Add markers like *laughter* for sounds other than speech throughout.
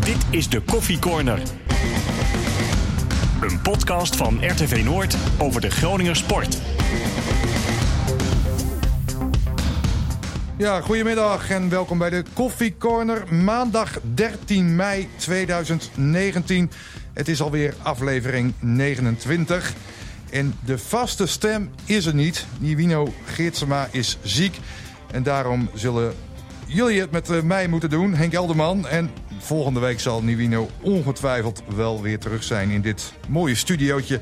Dit is de Koffie Corner. Een podcast van RTV Noord over de Groninger sport. Ja, goedemiddag en welkom bij de Koffie Corner. Maandag 13 mei 2019. Het is alweer aflevering 29. En de vaste stem is er niet. Nivino Geertsema is ziek. En daarom zullen jullie het met eh, mij moeten doen, Henk Elderman. En volgende week zal Nivino ongetwijfeld wel weer terug zijn in dit mooie studiootje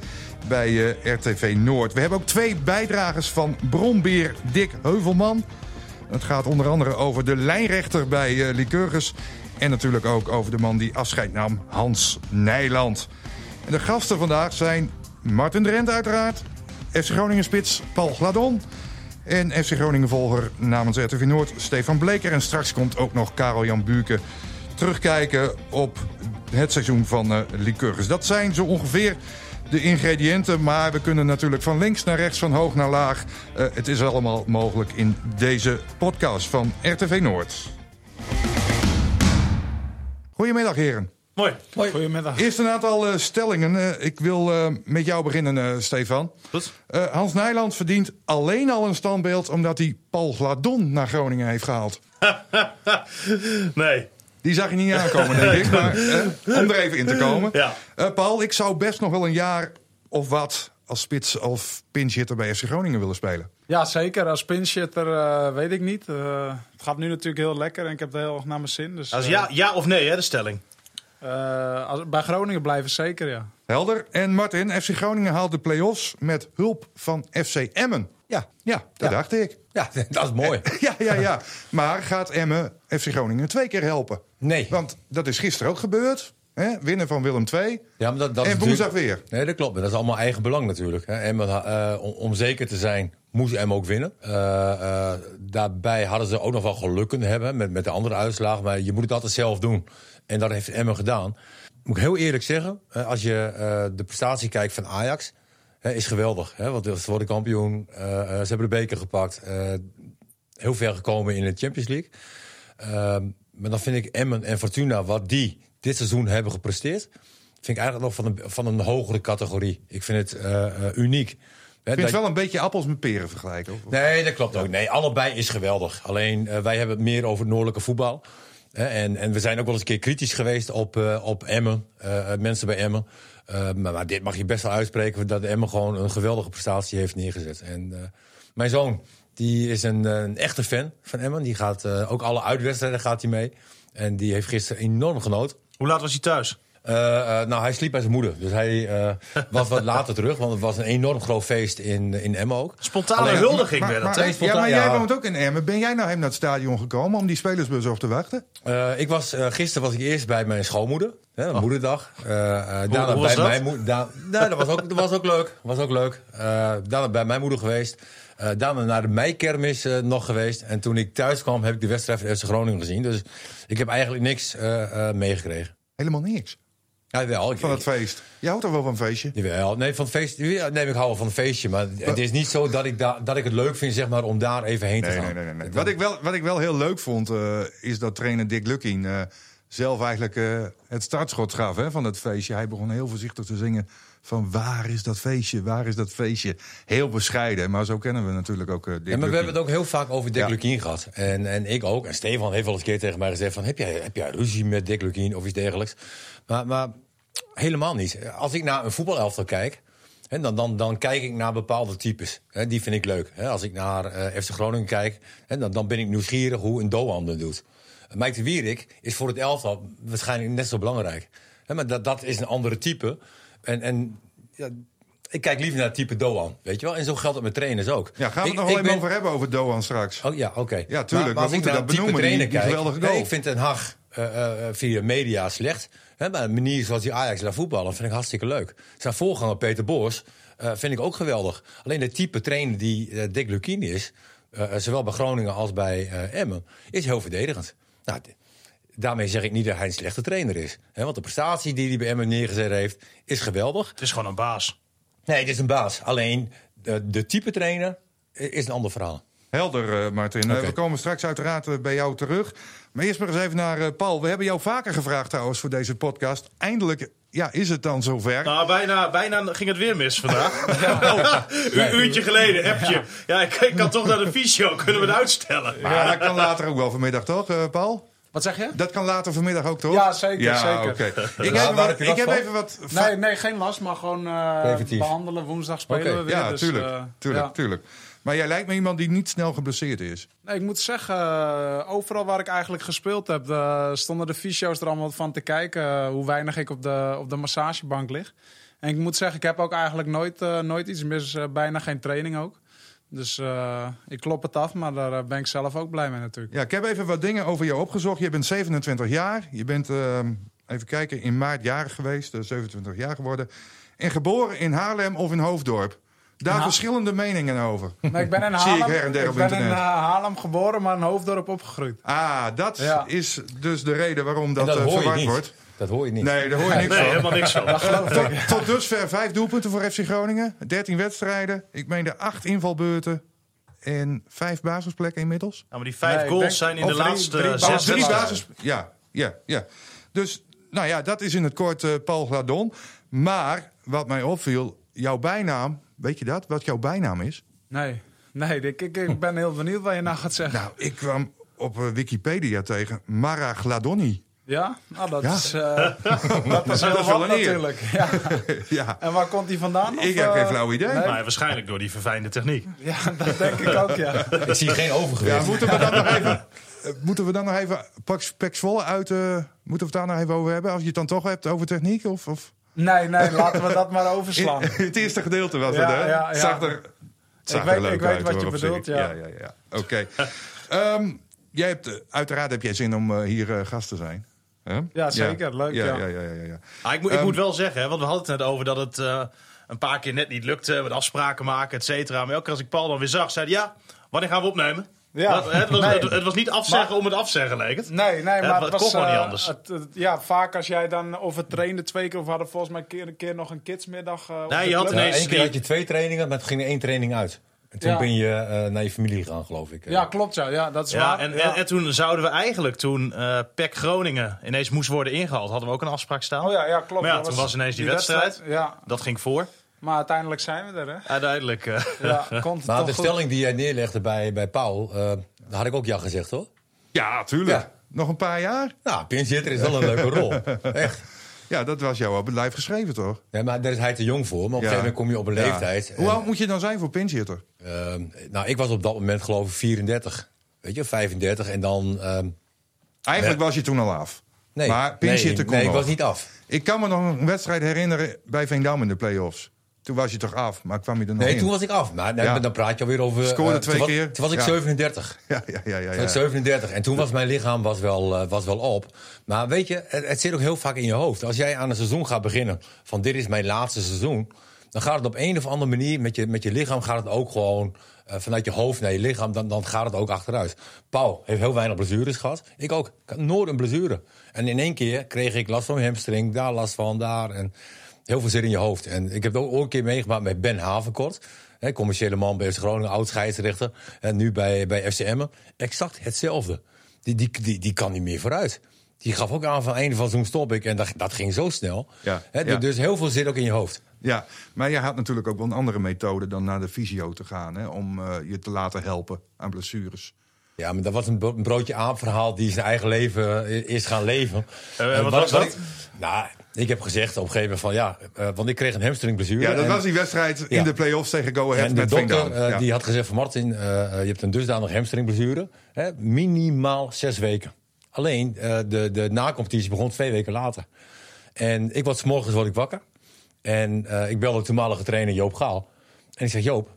bij eh, RTV Noord. We hebben ook twee bijdragers van Bronbeer Dick Heuvelman. Het gaat onder andere over de lijnrechter bij uh, Lycurgus. En natuurlijk ook over de man die afscheid nam, Hans Nijland. En de gasten vandaag zijn Martin Drent uiteraard. FC Groningen spits Paul Gladon. En FC Groningen volger namens RTV Noord Stefan Bleker. En straks komt ook nog Karel-Jan Buurke terugkijken op het seizoen van uh, Lycurgus. Dat zijn zo ongeveer de ingrediënten. Maar we kunnen natuurlijk van links naar rechts, van hoog naar laag. Uh, het is allemaal mogelijk in deze podcast van RTV Noord. Goedemiddag heren. Mooi. Mooi. Goedemiddag. Eerst een aantal uh, stellingen. Uh, ik wil uh, met jou beginnen, Stefan. Goed. Hans Nijland verdient alleen al een standbeeld... omdat hij Paul Gladon naar Groningen heeft gehaald. *laughs* nee. Die zag je niet aankomen, denk ik. Maar *laughs* om er even in te komen. Ja. Paul, ik zou best nog wel een jaar of wat... als spits of pinchitter bij FC Groningen willen spelen. Ja, zeker. Als pinchitter weet ik niet. het gaat nu natuurlijk heel lekker en ik heb het heel erg naar mijn zin. Dus, Als ja, ja of nee, hè, de stelling? Uh, als, bij Groningen blijven zeker, ja. Helder. En Martin, FC Groningen haalt de play-offs met hulp van FC Emmen. Ja. Ja, dat ja. dacht ik. Ja, *laughs* dat is mooi. ja, ja, ja. Maar gaat Emmen FC Groningen twee keer helpen? Nee. Want dat is gisteren ook gebeurd. Hè? Winnen van Willem II. Ja, maar dat, dat en woensdag weer. Nee, dat klopt. Dat is allemaal eigen belang natuurlijk. Emmen, uh, om, om, zeker te zijn, moest Emmen ook winnen. Uh, uh, daarbij hadden ze ook nog wel geluk kunnen hebben met, met de andere uitslagen. Maar je moet het altijd zelf doen. En dat heeft Emmen gedaan. Moet ik heel eerlijk zeggen, als je uh, de prestatie kijkt van Ajax, is geweldig. Hè, want ze worden kampioen, uh, ze hebben de beker gepakt, heel ver gekomen in de Champions League. Ehm, maar dan vind ik Emmen en Fortuna, wat die dit seizoen hebben gepresteerd, vind ik eigenlijk nog van een, van een hogere categorie. Ik vind het uniek. Vind het wel een beetje appels met peren vergelijken. Of? Nee, dat klopt ook. Nee, allebei is geweldig. Alleen wij hebben het meer over noordelijke voetbal. En, en, we zijn ook wel eens een keer kritisch geweest op, uh, op Emmen, uh, mensen bij Emmen. Maar, dit mag je best wel uitspreken dat Emmen gewoon een geweldige prestatie heeft neergezet. En mijn zoon, die is een, een, echte fan van Emmen. Die gaat ook alle uitwedstrijden gaat hij mee. En die heeft gisteren enorm genoten. Hoe laat was hij thuis? Uh, uh, nou, hij sliep bij zijn moeder. Dus hij uh, was wat later terug. Want het was een enorm groot feest in, in Emmen ook. Spontane Alleen, huldiging maar, werd maar, dat. maar, ja, maar jij woont ook in Emmen. Ben jij nou hem naar het stadion gekomen om die spelersbus op te wachten? ik was, gisteren was ik eerst bij mijn schoonmoeder. Hè, oh. Moederdag. daarna hoe bij dat? mijn moeder. Da nou, dat was ook, dat was ook leuk. Was ook leuk. daarna bij mijn moeder geweest. daarna naar de meikermis nog geweest. En toen ik thuis kwam heb ik de wedstrijd van FC Groningen gezien. Dus ik heb eigenlijk niks meegekregen. Helemaal niks? Ja, wel. Van het feest. Je houdt toch wel van een feestje? Jawel, nee, van het feest. Nee, ik hou wel van een feestje. Maar het is niet zo dat ik, da dat ik het leuk vind zeg maar, om daar even heen nee, te gaan. Nee, nee, nee. Wat, ik wel, wat ik wel heel leuk vond, uh, is dat trainer Dick Lukking uh, zelf eigenlijk uh, het startschot gaf hè, van het feestje. Hij begon heel voorzichtig te zingen van waar is dat feestje, waar is dat feestje. Heel bescheiden, maar zo kennen we natuurlijk ook Dick ja, maar we hebben het ook heel vaak over Dick ja. Lukien gehad. En, en ik ook. En Stefan heeft wel eens een keer tegen mij gezegd van heb jij, heb jij ruzie met Dick Lukien of iets dergelijks. Maar... maar Helemaal niet. Als ik naar een voetbalelftal kijk, hè, dan, dan, dan kijk ik naar bepaalde types. Hè, die vind ik leuk. Hè. Als ik naar uh, FC Groningen kijk, hè, dan, dan ben ik nieuwsgierig hoe een Doan dat doet. Mike de Wierik is voor het elftal waarschijnlijk net zo belangrijk. Hè, maar dat, dat is een andere type. En, en ja, ik kijk liever naar het type Doan, weet je wel. En zo geldt het met trainers ook. Ja, gaan we ik, het nog wel even ben... over hebben over Doan straks. Oh ja, oké. Okay. Ja, tuurlijk. Maar, maar we moeten dat benoemen, trainer die, die kijk, ik vind Den Haag uh, uh, via media slecht. Maar de manier zoals die Ajax laat voetballen vind ik hartstikke leuk. Zijn voorganger Peter Boers uh, vind ik ook geweldig. Alleen de type trainer die uh, Dick Lukien is, uh, zowel bij Groningen als bij Emmen, is heel verdedigend. Nou, daarmee zeg ik niet dat hij een slechte trainer is. Want de prestatie die hij bij Emmen neergezet heeft, is geweldig. Het is gewoon een baas. Nee, het is een baas. Alleen de, de type trainer is een ander verhaal. Helder, eh, Martin. Eh, Oké. we komen straks uiteraard eh, bij jou terug. Maar eerst maar eens even naar eh, Paul. We hebben jou vaker gevraagd trouwens voor deze podcast. Eindelijk ja, is het dan zover. Nou, bijna, bijna ging het weer mis vandaag. *laughs* *laughs* Oh, een uurtje geleden, appje. Ja, ik, ik kan toch naar de fysio. Kunnen we het uitstellen? Maar dat kan later ook wel vanmiddag, toch, eh, Paul? Wat zeg je? Dat kan later vanmiddag ook, toch? Ja, zeker, Ja, zeker. oké. Ik, heb, wat- ik heb even wat... Nee, nee, geen last, maar gewoon eh, behandelen. Woensdag spelen we weer. Ja, dus, tuurlijk, eh, tuurlijk, ja. tuurlijk. Maar jij lijkt me iemand die niet snel geblesseerd is. Nee, ik moet zeggen, eh, overal waar ik eigenlijk gespeeld heb, eh, stonden de fysio's er allemaal van te kijken eh, hoe weinig ik op de, op de massagebank lig. En ik moet zeggen, ik heb ook eigenlijk nooit, nooit iets mis, bijna geen training ook. Dus ik klop het af, maar daar ben ik zelf ook blij mee natuurlijk. Ja, ik heb even wat dingen over jou opgezocht. Je bent 27 jaar. Je bent, ehm, even kijken, in maart jarig geweest. eh, 27 jaar geworden. En geboren in Haarlem of in Hoofddorp. Daar Ha- verschillende meningen over. Nee, ik ben in *laughs* Zie ik Haarlem, her en der op ben in internet. eh, Haarlem geboren, maar in Hoofddorp opgegroeid. Ah, dat Ja. is dus de reden waarom dat, dat eh, hoor je verward niet. wordt. Dat hoor je niet. Nee, daar hoor je niks Nee, van. helemaal niks van. *laughs* Tot, tot dusver vijf doelpunten voor FC Groningen. 13 wedstrijden. Ik meende acht invalbeurten. En vijf basisplekken inmiddels. Ja, maar die vijf Nee, ik goals denk- zijn in de drie- laatste drie zes basis- drie wedstrijden. basis. Ja, ja, ja. Dus, nou ja, dat is in het kort eh, Paul Gladon. Maar wat mij opviel, jouw bijnaam, weet je dat? Wat jouw bijnaam is? Nee, nee ik, ik, ik ben heel benieuwd wat je nou gaat zeggen. Nou, ik kwam op eh, Wikipedia tegen Mara Gladoni. Ja? Nou, dat Ja. is, eh, *laughs* dat is Dat heel wel wat een eer. natuurlijk. *laughs* Ja. ja, En waar komt die vandaan? ik Of, heb geen eh, flauw idee. nee? Maar waarschijnlijk door die verfijnde techniek. Ja, dat denk ik ook, ja. *laughs* Ik zie geen overgewicht. Ja, moeten we dan nog even, eh, moeten we dan nog even uit... eh, moeten we het daar nog even over hebben? Als je het dan toch hebt over techniek? Of, of? Nee, nee, laten we dat maar *laughs* In, overslaan. het eerste gedeelte was Ja, het, hè? ja, ja. Het zag er, zag Ik er weet- leuk ik weet uit, wat hoor, je bedoelt, ja. ja, ja, ja. Oké. *laughs* Ehm, jij hebt, eh, uiteraard heb jij zin om eh, hier eh, gast te zijn. Hè? Ja, zeker. Leuk, ja. ja. Ja, ja, ja, ja, ja. Ah, ik, moet, ik Ehm, moet wel zeggen, hè, want we hadden het net over dat het eh, een paar keer net niet lukte. Met afspraken maken, et cetera. Maar elke keer als ik Paul dan weer zag, zei hij, ja, wanneer gaan we opnemen? Ja. Dat- het, was, Nee. het, het was niet afzeggen Maar- om het afzeggen, leek het. Nee, nee, maar het het was kon gewoon niet eh, anders. het- het- ja, vaak als jij dan of het trainde twee keer of we hadden volgens mij een keer, een keer nog een kidsmiddag. eh, op Nee, je had club. Ja, ineens Eén keer had je twee trainingen, maar het ging er één training uit. En toen Ja. ben je eh, naar je familie gegaan, geloof ik. Ja, klopt, ja. ja dat is Ja, waar. en, ja. En, en toen zouden we eigenlijk, toen eh PEC Groningen ineens moest worden ingehaald, hadden we ook een afspraak staan. Oh ja, ja klopt. Maar ja, toen was ineens die wedstrijd. Ja, Dat ging voor. Maar uiteindelijk zijn we er, hè? Uiteindelijk. eh, Ja, komt *laughs* het Maar toch de goed. stelling die jij neerlegde bij, bij Paul, eh, daar had ik ook ja gezegd, hoor. Ja, tuurlijk. Ja. Nog een paar jaar? Nou, pinchitter is wel een leuke rol. *laughs* Echt. Ja, dat was jou op het lijf geschreven, toch? Nee, maar daar is hij te jong voor. Maar op een Ja. gegeven moment kom je op een Ja. leeftijd. Hoe oud moet je dan zijn voor pinchitter? ehm, nou, ik was op dat moment geloof ik 34. Weet je, 35. En dan... ehm, Eigenlijk Ja. was je toen al af. nee, Maar pinchitter nee, kon nee, ik was niet af. Ik kan me nog een wedstrijd herinneren bij Veendam in de play-offs. Toen was je toch af, maar kwam je er nog Nee, in? toen was ik af. Maar nee, Ja. dan praat je alweer over... Scoorde eh, twee toen was- keer. Toen was ik Ja. 37. *laughs* Ja, ja, ja, ja. Ja. was ik 37. En toen was mijn lichaam was wel, eh, was wel op. Maar weet je, het, het zit ook heel vaak in je hoofd. Als jij aan een seizoen gaat beginnen, van dit is mijn laatste seizoen... dan gaat het op een of andere manier, met je, met je lichaam gaat het ook gewoon... eh, vanuit je hoofd naar je lichaam, dan, dan gaat het ook achteruit. Paul heeft heel weinig blessures gehad. Ik ook. Ik had nooit een blessure. En in één keer kreeg ik last van mijn hamstring, daar last van, daar. En heel veel zit in je hoofd. En ik heb het ook een keer meegemaakt met Ben Havenkort. Hè, commerciële man bij FC Groningen, oud scheidsrechter. En nu bij, bij FCM. Exact hetzelfde. Die, die, die, die kan niet meer vooruit. Die gaf ook aan van einde van zo'n stop ik. En dat, dat ging zo snel. Ja. Dus heel veel zit ook in je hoofd. Ja, maar je had natuurlijk ook wel een andere methode dan naar de fysio te gaan. Hè, om eh, je te laten helpen aan blessures. Ja, maar dat was een bro- een broodje aap verhaal die zijn eigen leven i- is gaan leven. Eh, En wat was dat? Ik, nou, ik heb gezegd op een gegeven moment van ja, eh, want ik kreeg een hamstringblessure. Ja, dat en- was die wedstrijd in de play-offs tegen Go Ahead En de met dokter eh, Ja. die had gezegd van Martin, eh, eh, je hebt een dusdanig hamstringblessure. Hè, minimaal zes weken. Alleen eh, de, de nacompetitie begon twee weken later. En ik was 's morgens word ik wakker. En eh, ik belde de toenmalige trainer Joop Gaal. En ik zeg, Joop,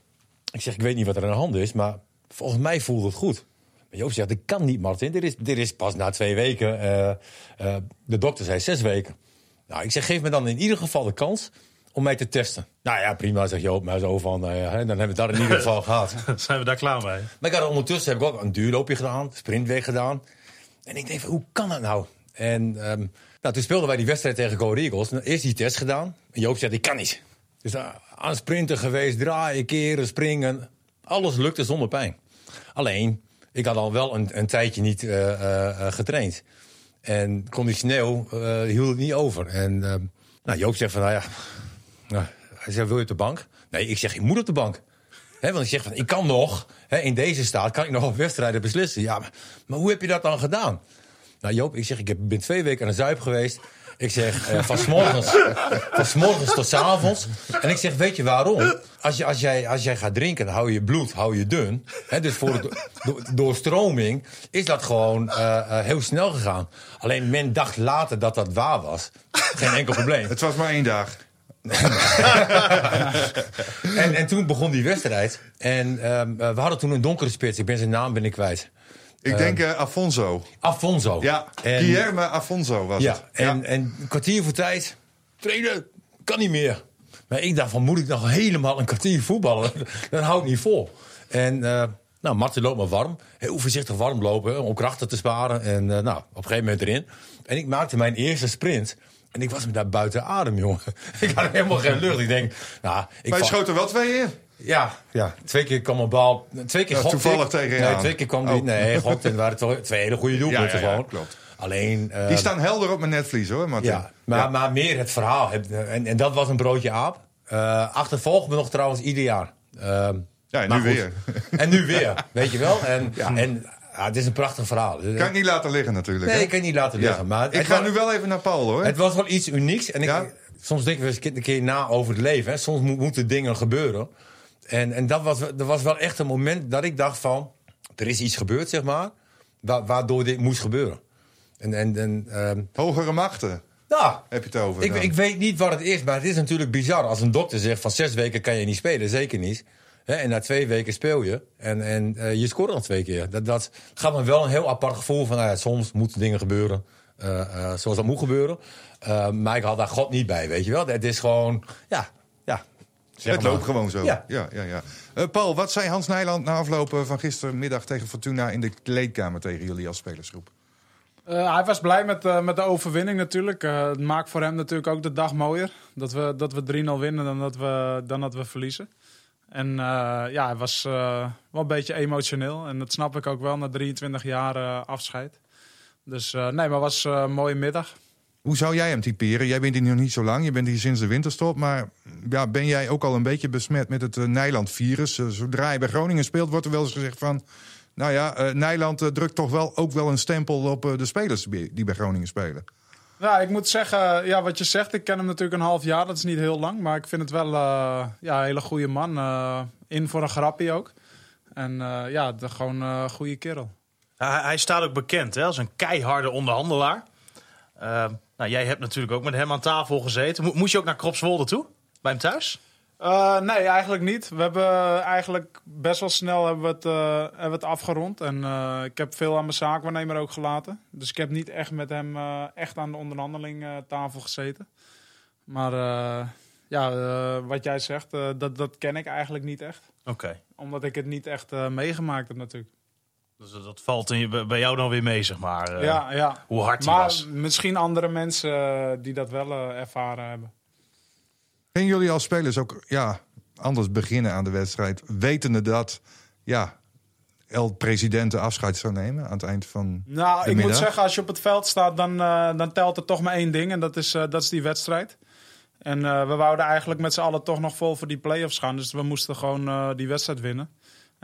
ik zeg, ik weet niet wat er aan de hand is, maar volgens mij voelt het goed. Joop zegt, dat kan niet, Martin. Dit is, dit is pas na twee weken. Eh, eh, de dokter zei zes weken. Nou, ik zeg, geef me dan in ieder geval de kans om mij te testen. Nou ja, prima, zegt Joop. Maar zo van, ja, hè, dan hebben we het daar in ieder geval *laughs* gehad. Zijn we daar klaar mee? Maar ik had ondertussen heb ik ook een duurloopje gedaan, sprintweg gedaan. En ik denk hoe kan dat nou? En ehm, nou, toen speelden wij die wedstrijd tegen Go Eagles. Nou, Eerst die test gedaan. En Joop zei, ik kan niet. Dus aan sprinten geweest, draaien, keren, springen. Alles lukte zonder pijn. Alleen, ik had al wel een, een tijdje niet eh, eh, eh, getraind. En conditioneel hield het niet over. En nou, Joop zegt van, nou ja, *laughs* nou, hij zegt, wil je op de bank? Nee, ik zeg, ik moet op de bank. Hè, want ik zeg van, ik kan nog, hè, in deze staat kan ik nog op wedstrijden beslissen. Ja, maar, hoe heb je dat dan gedaan? Nou Joop, ik zeg, ik ben twee weken aan de zuip geweest. Ik zeg, eh, van, 's morgens, van 's morgens tot 's avonds. En ik zeg, weet je waarom? Als, je, als, jij, als jij gaat drinken, dan hou je bloed hou je dun. Hè, dus voor de do- do- doorstroming is dat gewoon eh, eh, heel snel gegaan. Alleen men dacht later dat dat waar was. Geen enkel probleem. Het was maar één dag. *laughs* En, en toen begon die wedstrijd. En ehm, eh, we hadden toen een donkere spits. Ik ben zijn naam ben ik kwijt. Ik denk eh, Afonso. Afonso. Ja, En- Guillermo Afonso was Ja, het. en, en een kwartier voor tijd. Trainen, kan niet meer. Maar ik dacht van, moet ik nog helemaal een kwartier voetballen? *laughs* Dat houdt niet vol. En eh, nou, Martin loopt maar warm. Heel voorzichtig warm lopen om krachten te sparen. En eh, nou, op een gegeven moment erin. En ik maakte mijn eerste sprint. En ik was me daar buiten adem, *laughs* jongen. Ik had helemaal geen lucht. Ik denk, nou... Ik Maar je val- schoot er wel twee in. Ja, ja, twee keer kwam een bal. Twee keer Ja, toevallig ik. tegen Nee, twee keer kwam die. Oh. Nee, *laughs* gokte. En waren twee, twee hele goede doelpunten Ja, gewoon. klopt. Alleen. Die staan helder op mijn netvlies hoor, Martin. ja, maar, maar meer het verhaal. Het- En, en dat was een broodje aap. Eh achtervolgt me nog trouwens ieder jaar. Ehm, Ja, en nu goed. weer. *laughs* En nu weer, weet je wel. En, en ja, het is een prachtig verhaal. Kan ik niet laten liggen natuurlijk. Nee, hè? ik kan het niet laten Ja. liggen. Maar ik het ga was- nu wel even naar Paul hoor. het was wel iets unieks. En ik, Ja? soms denken we eens een keer na over het leven. Hè. Soms mo- moeten dingen gebeuren. En, en dat, was, dat was wel echt een moment dat ik dacht van... Er is iets gebeurd, zeg maar, wa- waardoor dit moest gebeuren. En, en, en ehm, Hogere machten nou, heb je het over. ik, dan. ik weet niet wat het is, maar het is natuurlijk bizar. Als een dokter zegt van zes weken kan je niet spelen, zeker niet. En na twee weken speel je en, en eh, je scoort nog twee keer. Dat, dat gaat me wel een heel apart gevoel van... Nou ja, soms moeten dingen gebeuren eh, eh, zoals dat moet gebeuren. Maar ik had daar God niet bij, weet je wel. Het is gewoon, ja, ja. Zeg het maar. loopt gewoon zo. Ja. Ja. Ja, ja, Eh, Paul, wat zei Hans Nijland na aflopen van gistermiddag tegen Fortuna in de kleedkamer tegen jullie als spelersgroep? Eh, hij was blij met, eh, met de overwinning natuurlijk. Eh, het maakt voor hem natuurlijk ook de dag mooier. Dat we, dat we 3-0 winnen dan dat we, dan dat we verliezen. En eh, ja, hij was eh, wel een beetje emotioneel. En dat snap ik ook wel na 23 jaar eh, afscheid. Dus eh, nee, maar het was eh, een mooie middag. Hoe zou jij hem typeren? Jij bent hier nog niet zo lang, je bent hier sinds de winterstop. Maar ja, ben jij ook al een beetje besmet met het eh, Nijland-virus? Eh, zodra je bij Groningen speelt, wordt er wel eens gezegd van... Nou ja, eh, Nijland drukt toch wel ook wel een stempel op eh, de spelers die bij Groningen spelen. Ja, ik moet zeggen, ja, wat je zegt, ik ken hem natuurlijk een half jaar. Dat is niet heel lang, maar ik vind het wel eh, ja, een hele goede man. eh, in voor een grappie ook. En eh, ja, de, gewoon een goede kerel. Hij, hij staat ook bekend hè, als een keiharde onderhandelaar. Nou, jij hebt natuurlijk ook met hem aan tafel gezeten. Mo- moest je ook naar Kropswolde toe? Bij hem thuis? Eh, nee, eigenlijk niet. We hebben eigenlijk best wel snel hebben we het, eh, hebben we het afgerond. En eh, ik heb veel aan mijn zaakwaarnemer ook gelaten. Dus ik heb niet echt met hem echt aan de onderhandeling tafel gezeten. Maar ja, wat jij zegt, dat, dat ken ik eigenlijk niet echt. Oké. Omdat ik het niet echt meegemaakt heb natuurlijk. Dus dat valt in je, bij jou dan weer mee, zeg maar. eh, ja, ja. Hoe hard hij Maar was. misschien andere mensen eh, die dat wel eh, ervaren hebben. Gingen jullie als spelers ook ja, anders beginnen aan de wedstrijd, wetende dat ja, El Presidente afscheid zou nemen aan het eind van Nou, de ik middag? moet zeggen, als je op het veld staat, dan, eh, dan telt er toch maar één ding. En dat is, dat is die wedstrijd. En eh, we wouden eigenlijk met z'n allen toch nog vol voor die play-offs gaan. Dus we moesten gewoon eh, die wedstrijd winnen.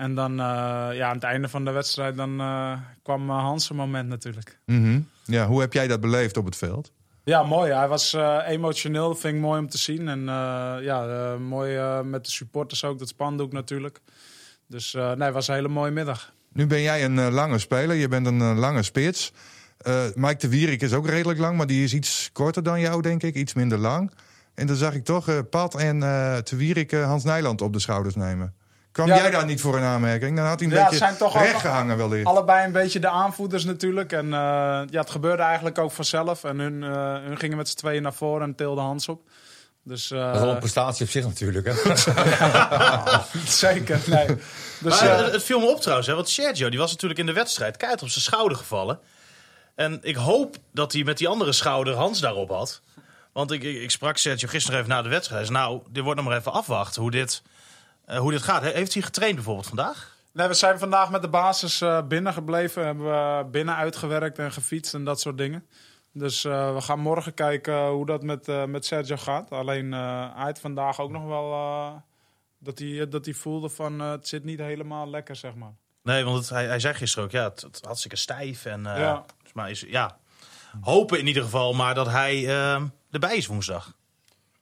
En dan, eh, ja, aan het einde van de wedstrijd, dan eh, kwam uh, Hans een moment natuurlijk. Mhm. Ja, hoe heb jij dat beleefd op het veld? Ja, mooi. Hij was eh, emotioneel. Dat vind ik mooi om te zien. En eh, ja, eh, mooi eh, met de supporters ook. Dat spandoek natuurlijk. Dus eh, nee, het was een hele mooie middag. Nu ben jij een eh, lange speler, je bent een eh, lange spits. Eh, Mike de Wierik is ook redelijk lang, maar die is iets korter dan jou, denk ik. Iets minder lang. En dan zag ik toch eh, Pat en eh te Wierik eh, Hans Nijland op de schouders nemen. Kwam Ja, jij daar niet voor een aanmerking? Dan had hij een Ja, beetje zijn toch rechtgehangen wellicht. Allebei een beetje de aanvoerders natuurlijk. En eh, ja, het gebeurde eigenlijk ook vanzelf. En hun, eh, hun gingen met z'n tweeën naar voren en tilden Hans op. Dus eh, Dat is wel een prestatie op zich natuurlijk. Hè? *laughs* zeker, nee. Dus Maar het, het viel me op trouwens, hè, want Sergio die was natuurlijk in de wedstrijd keihard op zijn schouder gevallen. En ik hoop dat hij met die andere schouder Hans daarop had. Want ik, ik, ik sprak Sergio gisteren even na de wedstrijd. Hij zei, nou, dit wordt nog maar even afwachten hoe dit, hoe dit gaat. He- Heeft hij getraind bijvoorbeeld vandaag? Nee, we zijn vandaag met de basis eh, binnen gebleven. Hebben we binnen uitgewerkt en gefietst en dat soort dingen. Dus eh, we gaan morgen kijken hoe dat met, eh, met Sergio gaat. Alleen eh, hij had vandaag ook nog wel eh, dat, hij, dat hij voelde van het zit niet helemaal lekker, zeg maar. Nee, want het, hij, hij zei gisteren ook, ja, het, het hartstikke stijf. En, eh, Ja. dus maar is, ja, hopen in ieder geval maar dat hij eh, erbij is woensdag.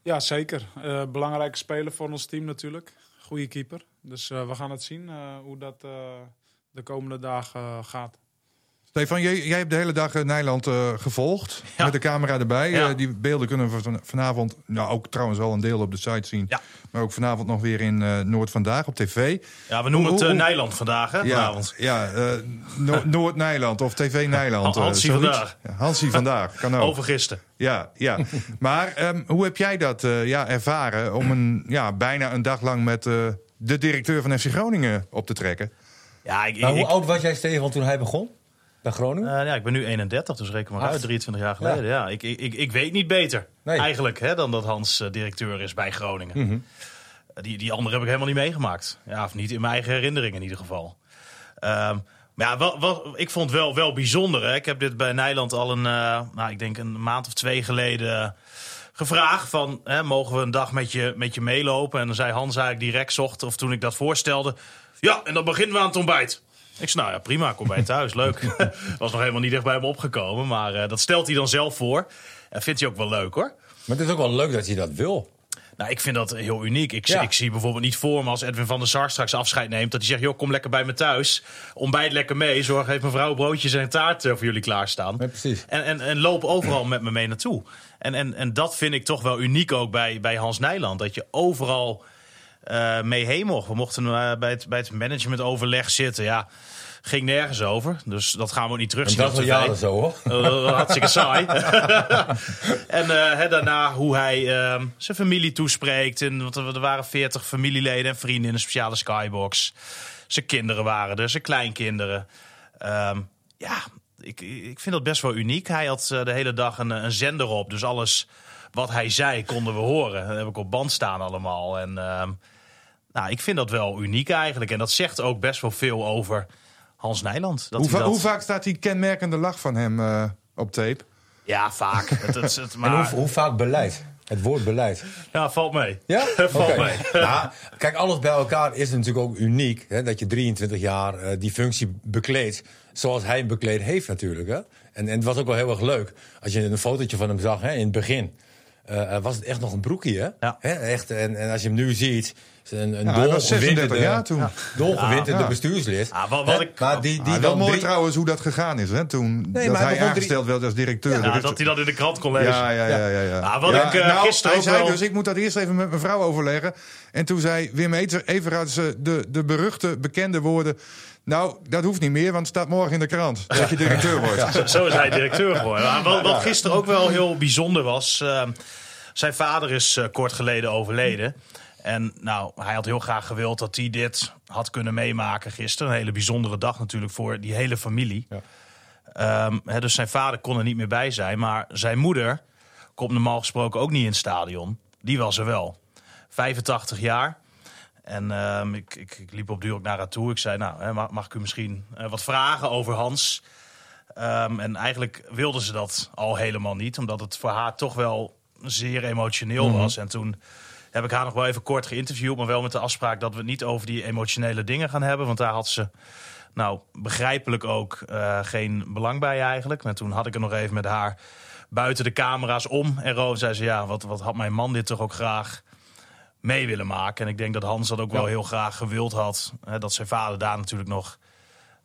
Ja, zeker. Eh, belangrijke speler voor ons team natuurlijk. Goede keeper. Dus eh, we gaan het zien eh, hoe dat eh, de komende dagen gaat. Stefan, jij, jij hebt de hele dag eh, Nijland eh, gevolgd. Ja. Met de camera erbij. Ja. Eh, die beelden kunnen we van- vanavond, nou ook trouwens wel een deel op de site zien. Ja. Maar ook vanavond nog weer in eh, Noord Vandaag op tv. Ja, we noemen Hoe- het eh, hoe- Nijland vandaag, hè, Ja, vanavond. ja eh, No- *laughs* Noord-Nijland of TV Nijland. eh, Hansie vandaag. Ja, Hansie vandaag, kan ook. Over gisteren. Ja, ja. *laughs* maar ehm, hoe heb jij dat eh, ja, ervaren om een, ja, bijna een dag lang met eh, de directeur van FC Groningen op te trekken? Ja, ik, Maar ik, hoe oud was jij, Stefan, toen hij begon? Bij Groningen? eh, ja, ik ben nu 31, dus reken maar Acht. uit, 23 jaar geleden. Ja. Ik, ik, ik, ik weet niet beter Nee. eigenlijk hè, dan dat Hans eh, directeur is bij Groningen. Mhm. Eh, Die, die andere heb ik helemaal niet meegemaakt. Ja, of niet in mijn eigen herinnering in ieder geval. Ehm, maar ja, wel, wel, ik vond het wel, wel bijzonder. Hè. Ik heb dit bij Nijland al een, nou, ik denk een maand of twee geleden gevraagd van, hè, mogen we een dag met je, met je meelopen? En dan zei Hans eigenlijk direct zocht, of toen ik dat voorstelde, ja, en dan beginnen we aan het ontbijt. Ik zei, nou ja, prima, kom bij je thuis, leuk. *laughs* Was nog helemaal niet echt bij me opgekomen, maar eh, dat stelt hij dan zelf voor. En vindt hij ook wel leuk hoor. Maar het is ook wel leuk dat hij dat wil. Nou, ik vind dat heel uniek. Ik, Ja. ik zie bijvoorbeeld niet voor me als Edwin van der Sar straks afscheid neemt... dat hij zegt, joh, kom lekker bij me thuis. Ontbijt lekker mee. Zorg heeft mevrouw broodjes en taart eh, voor jullie klaarstaan. Ja, precies. En, en, en loop overal met me mee naartoe. En, en, en dat vind ik toch wel uniek ook bij, bij Hans Nijland. Dat je overal eh, mee heen mocht. We mochten eh, bij, het, bij het managementoverleg zitten. Ja, ging nergens over. Dus dat gaan we ook niet En terugzien dat al jaren zo, hoor. *laughs* Uh, hartstikke saai. *laughs* en eh, daarna hoe hij ehm, zijn familie toespreekt. En, want er, waren veertig familieleden en vrienden in een speciale skybox. Zijn kinderen waren er, zijn kleinkinderen. Ehm, ja, ik, ik vind dat best wel uniek. Hij had de hele dag een, een zender op. Dus alles wat hij zei konden we horen. Dat heb ik op band staan allemaal. En ehm, nou, ik vind dat wel uniek eigenlijk. En dat zegt ook best wel veel over Hans Nijland. Dat Hoe, hij va- dat- hoe vaak staat die kenmerkende lach van hem eh, op tape? Ja, vaak. *laughs* het, het, het- En maar, hoe, hoe vaak beleid? Het woord beleid. Ja, valt mee. Ja? *laughs* Valt mee. *laughs* Nou, kijk, alles bij elkaar is natuurlijk ook uniek. Hè, dat je 23 jaar eh, die functie bekleedt zoals hij hem bekleed heeft natuurlijk. Hè. En, en het was ook wel heel erg leuk. Als je een fotootje van hem zag hè, in het begin. Eh, was het echt nog een broekje, hè? Ja. Echt, en, en als je hem nu ziet... is Een, een Ja, hij was 36 dolgewinterde- jaar toen. Dolgewinterde Ja. bestuurslid. Ja, wat- wat ik- maar die, die Ah, wel mooi drie- trouwens hoe dat gegaan is, hè? Toen dat maar hij drie- aangesteld werd als directeur. Ja, dat hij dat in de krant kon lezen. Ja, ja, ja. ja, ja. Nou, wat Ja, ik, eh, nou, gisteren hij ook zei wel- dus, ik moet dat eerst even met mijn vrouw overleggen. En toen zei Wim ze de, de beruchte, bekende woorden... Nou, dat hoeft niet meer, want het staat morgen in de krant. Dat je directeur *laughs* wordt. Zo- Zo is hij directeur geworden. Maar wat, wat gisteren ook wel heel bijzonder was. eh, zijn vader is eh, kort geleden overleden. En nou, hij had heel graag gewild dat hij dit had kunnen meemaken gisteren. Een hele bijzondere dag natuurlijk voor die hele familie. Ehm, dus zijn vader kon er niet meer bij zijn. Maar zijn moeder komt normaal gesproken ook niet in het stadion. Die was er wel. 85 jaar. En ehm, ik, ik, ik liep op duur ook naar haar toe. Ik zei, nou, hè, mag, ik u misschien eh, wat vragen over Hans? Ehm, en eigenlijk wilde ze dat al helemaal niet. Omdat het voor haar toch wel zeer emotioneel was. En toen heb ik haar nog wel even kort geïnterviewd. Maar wel met de afspraak dat we het niet over die emotionele dingen gaan hebben. Want daar had ze, nou, begrijpelijk ook eh, geen belang bij eigenlijk. Maar toen had ik er nog even met haar buiten de camera's om. En Roos zei ze, ja, wat, wat had mijn man dit toch ook graag mee willen maken. En ik denk dat Hans dat ook wel heel graag gewild had. Hè, dat zijn vader daar natuurlijk nog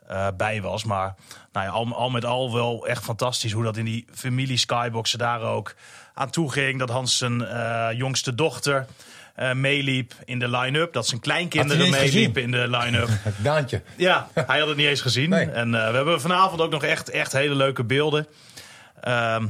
eh, bij was. Maar nou ja, al, al met al wel echt fantastisch hoe dat in die familie Skyboxen daar ook aan toe ging. Dat Hans zijn eh, jongste dochter eh, meeliep in de line-up. Dat zijn kleinkinderen meeliepen in de line-up. *laughs* Daantje. Ja, hij had het niet eens gezien. Nee. En we hebben vanavond ook nog echt, echt hele leuke beelden. Ehm,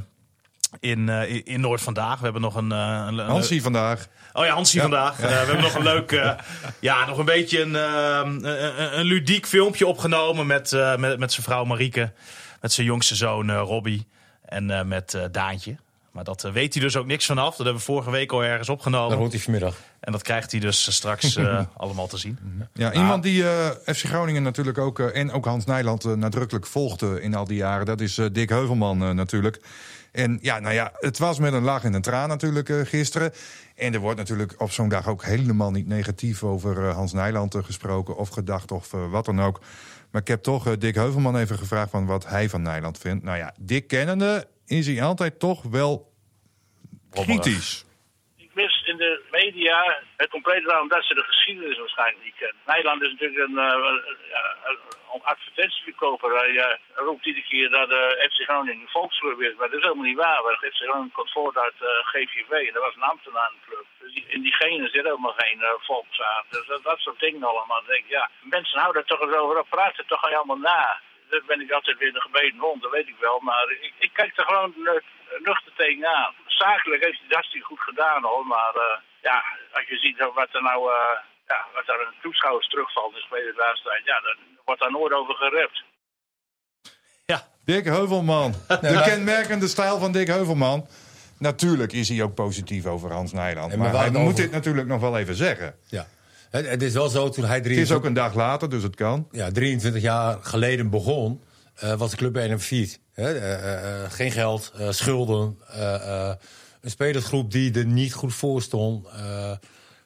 in, eh, in- Noord vandaag. We hebben nog een. eh, een, Hansie vandaag. Oh ja, Hansie vandaag. Eh, we hebben nog een leuk, *laughs* ja, nog een beetje een, ehm, een, een- een ludiek filmpje opgenomen met, met, met zijn vrouw Marieke. Met zijn jongste zoon Robbie. En met Daantje. maar dat weet hij dus ook niks vanaf. Dat hebben we vorige week al ergens opgenomen. hoort hij vanmiddag. En dat krijgt hij dus straks *laughs* allemaal te zien. Ja, iemand die eh, FC Groningen natuurlijk ook, en ook Hans Nijland nadrukkelijk volgde in al die jaren, dat is Dick Heuvelman natuurlijk. En ja, nou ja, het was met een lach en een traan natuurlijk eh, gisteren. En er wordt natuurlijk op zo'n dag ook helemaal niet negatief over eh, Hans Nijland eh, gesproken of gedacht of wat dan ook. Maar ik heb toch Dick Heuvelman even gevraagd van wat hij van Nijland vindt. Nou ja, Dick kennende is hij altijd toch wel kritisch. Ik mis in de media het compleet waarom dat ze de geschiedenis waarschijnlijk niet kennen. Nederland is natuurlijk een, uh, ja, een advertentieverkoper. Hij uh, roept iedere keer dat de uh, FC Groningen een volksclub is, maar dat is helemaal niet waar. Want FC Groningen komt voort uit uh, GVV en dat was een ambtenarenclub. Dus in die genen zit helemaal geen uh, volksaard. Dus dat, dat soort dingen allemaal. Denk ik, ja, mensen houden er toch eens over op, praten toch allemaal na. Dat ben ik altijd weer de gebeten rond, dat weet ik wel. Maar ik, ik kijk er gewoon nuchter tegenaan. Zakelijk heeft hij het hartstikke goed gedaan hoor. Maar ja, als je ziet wat er nou ja, wat er een toeschouwers terugvalt in de laatste tijd, ja, dan wordt daar nooit over gerept. Ja. Dick Heuvelman. *laughs* De kenmerkende stijl van Dick Heuvelman. Natuurlijk is hij ook positief over Hans Nijland. En maar maar hij moet dit natuurlijk nog wel even zeggen. Ja. Het, het is wel zo, toen hij Het is 23, ook een dag later, dus het kan. ja, 23 jaar geleden begon, eh, was de club bij hem failliet. Hè, eh, eh, geen geld, eh, schulden. eh, eh, een spelersgroep die er niet goed voor stond.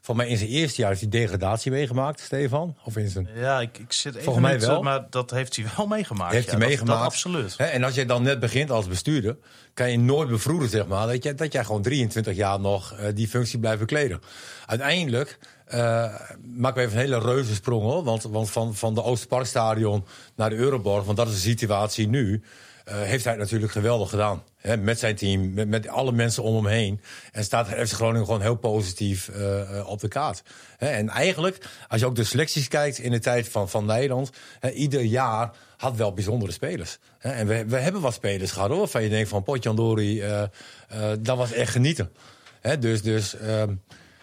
Eh, van mij in zijn eerste jaar heeft hij degradatie meegemaakt, Stefan. Of in zijn Ja, ik, ik zit even Volgens mij niet, wel. eh, maar dat heeft hij wel meegemaakt. Heeft ja, hij dat- meegemaakt. Dat, absoluut. En als je dan net begint als bestuurder, kan je nooit bevroeden, zeg maar, dat, je, dat jij gewoon 23 jaar nog eh, die functie blijft bekleden. Uiteindelijk eh maken we even een hele reuze sprong, hoor. Want, want van, van de Oosterparkstadion naar de Euroborg, want dat is de situatie nu. eh, heeft hij het natuurlijk geweldig gedaan. Hè, met zijn team, met, alle mensen om hem heen. En staat FC Groningen gewoon heel positief eh, eh, op de kaart. Hè, en eigenlijk, als je ook de selecties kijkt in de tijd van, van Nederland... Hè, ieder jaar had wel bijzondere spelers. Hè, en we, we hebben wat spelers gehad hoor, van je denkt van Potjandori, eh dat was echt genieten. Hè, dus dus ehm,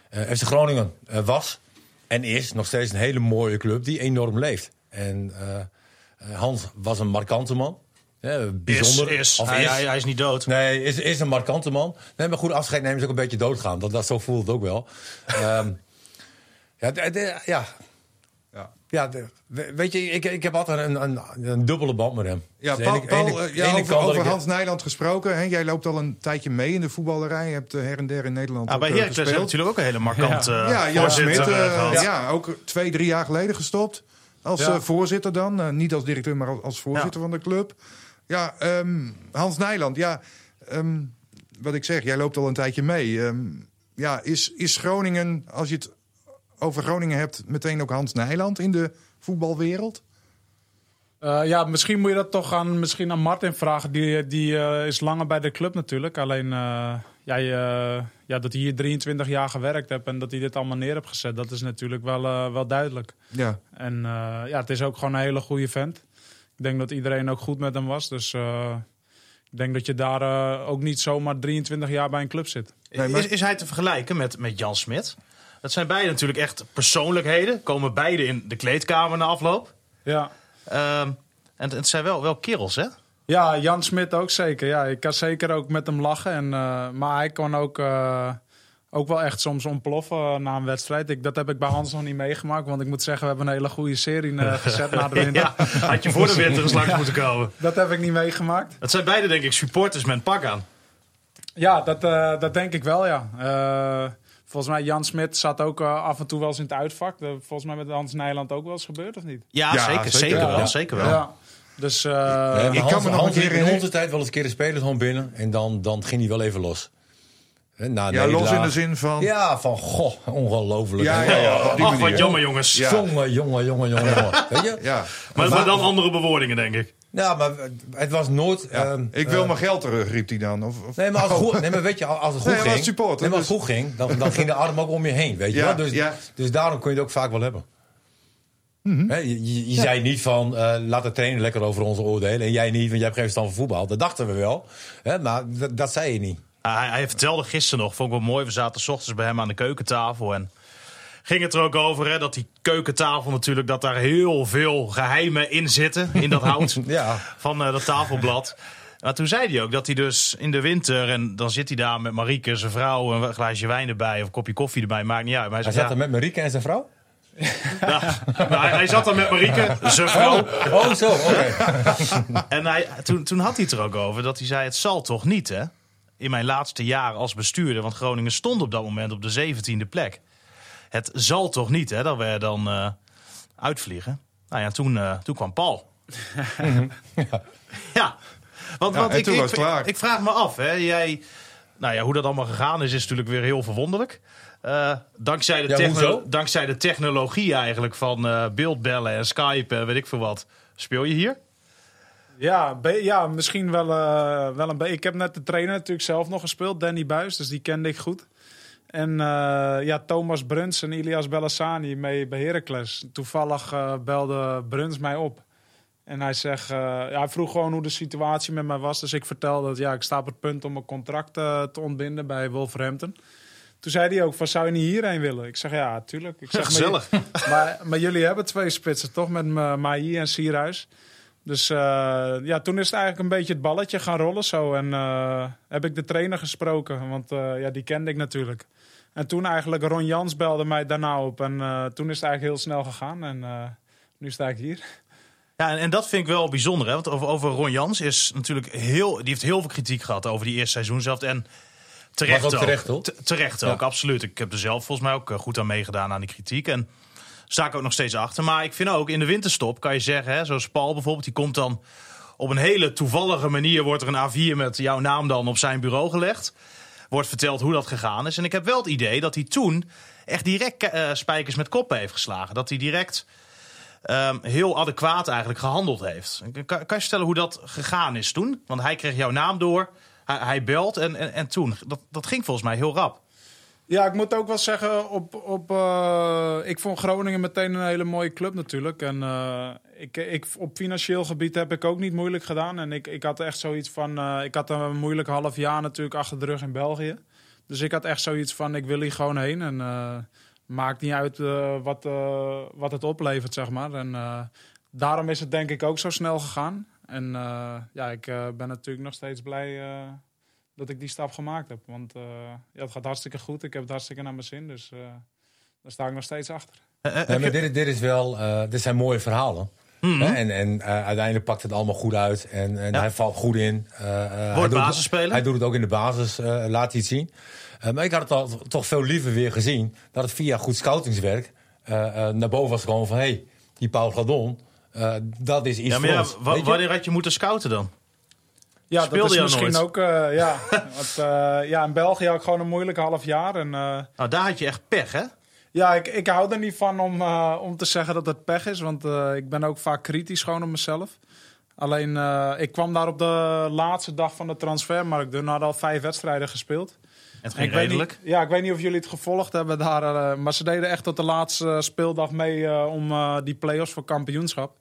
eh, Groningen was en is nog steeds een hele mooie club die enorm leeft. En Hans was een markante man. Hè, bijzonder. Is, is. Of Hij, is. hij, hij is niet dood. Nee, is, is een markante man. Nee, maar goed, afscheid nemen is ook een beetje doodgaan. Dat, dat, zo voelt het ook wel. *laughs* Ehm, ja, de- de- ja. Ja. Ja, de- we- weet je, ik, ik heb altijd een, een, een dubbele band met hem. Ja, Dus Paul, ene- Paul, ene- eh, ja, ene over, Hans Nijland gesproken. Hè? Jij loopt al een tijdje mee in de voetballerij. Je hebt eh, her en der in Nederland ook, bij eh, Heracles natuurlijk ook een hele markante Ja. eh, Ja, Jan Smit. voorzitter, gehad. ja. ook twee, drie jaar geleden gestopt. Als Ja. voorzitter dan. Niet als directeur, maar als- als voorzitter van de club. Ja, ehm, Hans Nijland. Ja, ehm, wat ik zeg, jij loopt al een tijdje mee. Ehm, ja, is, is Groningen, als je het over Groningen hebt, meteen ook Hans Nijland in de voetbalwereld? Uh, ja, misschien moet je dat toch aan, misschien aan Martin vragen. Die, die uh, is langer bij de club natuurlijk. Alleen uh, jij, ja, dat hij hier 23 jaar gewerkt hebt en dat hij dit allemaal neer heeft gezet, dat is natuurlijk wel, wel duidelijk. Ja. En ja, het is ook gewoon een hele goede vent. Ik denk dat iedereen ook goed met hem was. Dus ik denk dat je daar ook niet zomaar 23 jaar bij een club zit. Nee, maar... is, is hij te vergelijken met, met Jan Smit? Dat zijn beide natuurlijk echt persoonlijkheden. Komen beide in de kleedkamer na afloop. Ja. Uh, en het zijn wel, wel kerels, hè? Ja, Jan Smit ook zeker. Ja, ik kan zeker ook met hem lachen. En, uh, maar hij kon ook, uh, ook wel echt soms ontploffen na een wedstrijd. Ik, dat heb ik bij Hans nog niet meegemaakt. Want ik moet zeggen, we hebben een hele goede serie uh, *laughs* gezet na de winter. ja, had je voor de winter eens langs moeten komen. Dat heb ik niet meegemaakt. Het zijn beide, denk ik, supporters met pak aan. Ja, dat, uh, dat denk ik wel, ja. Uh, volgens mij, Jan Smit zat ook uh, af en toe wel eens in het uitvak. Dat volgens mij met Hans Nijland ook wel eens gebeurd, of niet? Ja, ja zeker, zeker, zeker, wel. Ja. Zeker wel. Ja. Dus, uh, ja, ik Hans, kan me nog Hans een keer in onze tijd wel eens een keer de spelers gewoon binnen. En dan, dan ging hij wel even los. Na ja, los in de zin van... Ja, van goh, ongelooflijk. Ja, ja, ja, Ach, wat jammer jongens. Ja. Jongen, jongen, jongen, jongen, jongen. Weet je? Ja. Maar, maar dan andere bewoordingen, denk ik. Ja, maar het was nooit... Ja. Um, ik wil uh, mijn geld terug, riep hij dan. Of, of... Nee, maar als het goed, nee, maar weet je, als het goed nee, ging... Support, nee, maar als het goed ging, dan, dan ging de arm ook om je heen, weet je ja, wel? Dus, ja. dus daarom kun je het ook vaak wel hebben. Mm -hmm. He, je je, zei niet van, uh, laat de trainer lekker over ons oordelen. En jij niet, want jij hebt geen verstand van voetbal. Dat dachten we wel. He, maar dat zei je niet. Hij, hij, vertelde gisteren nog, vond ik wel mooi. We zaten s ochtends bij hem aan de keukentafel. En ging het er ook over hè, dat die keukentafel natuurlijk... dat daar heel veel geheimen in zitten. In dat hout *laughs* ja. van uh, dat tafelblad. Maar toen zei hij ook dat hij dus in de winter... en dan zit hij daar met Marieke, zijn vrouw... een glaasje wijn erbij of een kopje koffie erbij, maakt niet uit. Maar hij, zat er met Marieke en zijn vrouw? ja, *laughs* nou, hij, hij zat er met Marieke, zijn vrouw. Oh, zo, oké. *laughs* En hij, toen, toen had hij het er ook over dat hij zei: Het zal toch niet, hè? In mijn laatste jaar als bestuurder, want Groningen stond op dat moment op de 17e plek. Het zal toch niet, hè, dat we dan eh, uitvliegen. Nou ja, toen, eh, toen kwam Paul. *laughs* ja. Want, Ja, want en ik, ik, vraag me af, hè, jij, nou ja, hoe dat allemaal gegaan is, is natuurlijk weer heel verwonderlijk. Eh, dankzij, de Ja, dankzij de technologie eigenlijk van beeldbellen en Skype en weet ik veel wat. Speel je hier? Ja, ja misschien wel, eh, wel een beetje. Ik heb net de trainer natuurlijk zelf nog gespeeld, Danny Buis, dus die kende ik goed. En eh, ja, Thomas Bruns en Ilias Bellassani mee bij Heracles. Toevallig eh, belde Bruns mij op. En hij, zegt, ja, hij vroeg gewoon hoe de situatie met mij was. Dus ik vertelde dat ja, ik sta op het punt om mijn contract te ontbinden bij Wolverhampton. Toen zei hij ook van, zou je niet hierheen willen? Ik zeg, ja, tuurlijk. Ik zeg, Gezellig. maar, maar jullie hebben twee spitsen, toch? Met Ma- Maï en Sierhuis. Dus eh, ja, toen is het eigenlijk een beetje het balletje gaan rollen zo. En eh, heb ik de trainer gesproken, want eh, ja, die kende ik natuurlijk. En toen eigenlijk Ron Jans belde mij daarna op. En eh, toen is het eigenlijk heel snel gegaan. En eh, nu sta ik hier. Ja, en, en dat vind ik wel bijzonder. Hè? Want over, over Ron Jans is natuurlijk heel. Die heeft heel veel kritiek gehad over die eerste seizoen zelf. En terecht ook ook. terecht, hoor. Te- terecht ook, absoluut. Ik heb er zelf volgens mij ook goed aan meegedaan aan die kritiek. En sta ik ook nog steeds achter. Maar ik vind ook in de winterstop kan je zeggen, hè, zoals Paul bijvoorbeeld, die komt dan op een hele toevallige manier. Wordt er een A4 met jouw naam dan op zijn bureau gelegd. Wordt verteld hoe dat gegaan is. En ik heb wel het idee dat hij toen echt direct eh, spijkers met koppen heeft geslagen. Dat hij direct ehm, heel adequaat eigenlijk gehandeld heeft. Kan, je vertellen hoe dat gegaan is toen? Want hij kreeg jouw naam door, hij, hij belt en, en, en toen. Dat, dat ging volgens mij heel rap. Ja, ik moet ook wel zeggen, op, op, eh, ik vond Groningen meteen een hele mooie club natuurlijk. En eh, ik, ik, op financieel gebied heb ik ook niet moeilijk gedaan. En ik, ik had echt zoiets van, eh, ik had een moeilijk half jaar natuurlijk achter de rug in België. Dus ik had echt zoiets van, ik wil hier gewoon heen. En maakt niet uit wat, wat het oplevert, zeg maar. En daarom is het denk ik ook zo snel gegaan. En ja, ik ben natuurlijk nog steeds blij dat ik die stap gemaakt heb. Want eh, ja, het gaat hartstikke goed. Ik heb het hartstikke naar mijn zin. Dus eh, daar sta ik nog steeds achter. Eh, Nee, maar dit, dit, is wel, eh, dit zijn mooie verhalen. Mhm. Hè, En, en uiteindelijk pakt het allemaal goed uit. En, en Ja. hij valt goed in. Hij Wordt doet- basisspeler? Hij doet het ook in de basis, eh, laat hij het zien. Maar ik had het al, toch veel liever weer gezien. Dat het via goed scoutingswerk naar boven was gekomen van... hé, hey, die Paul Gladon, eh, dat is iets ja, maar ja, ons. wa- Weet je? wanneer had je moeten scouten dan? Ja, Speelde dat is misschien nooit? ook... eh, ja, *laughs* want, eh, ja, in België had ik gewoon een moeilijk half jaar. En eh, Nou, daar had je echt pech, hè? ja, ik, ik hou er niet van om, om te zeggen dat het pech is. Want ik ben ook vaak kritisch gewoon op mezelf. Alleen, ik kwam daar op de laatste dag van de transfermarkt. Toen hadden al vijf wedstrijden gespeeld. Het ging ik weet redelijk. Niet, ja, ik weet niet of jullie het gevolgd hebben daar. maar ze deden echt tot de laatste speeldag mee om die play-offs voor kampioenschap.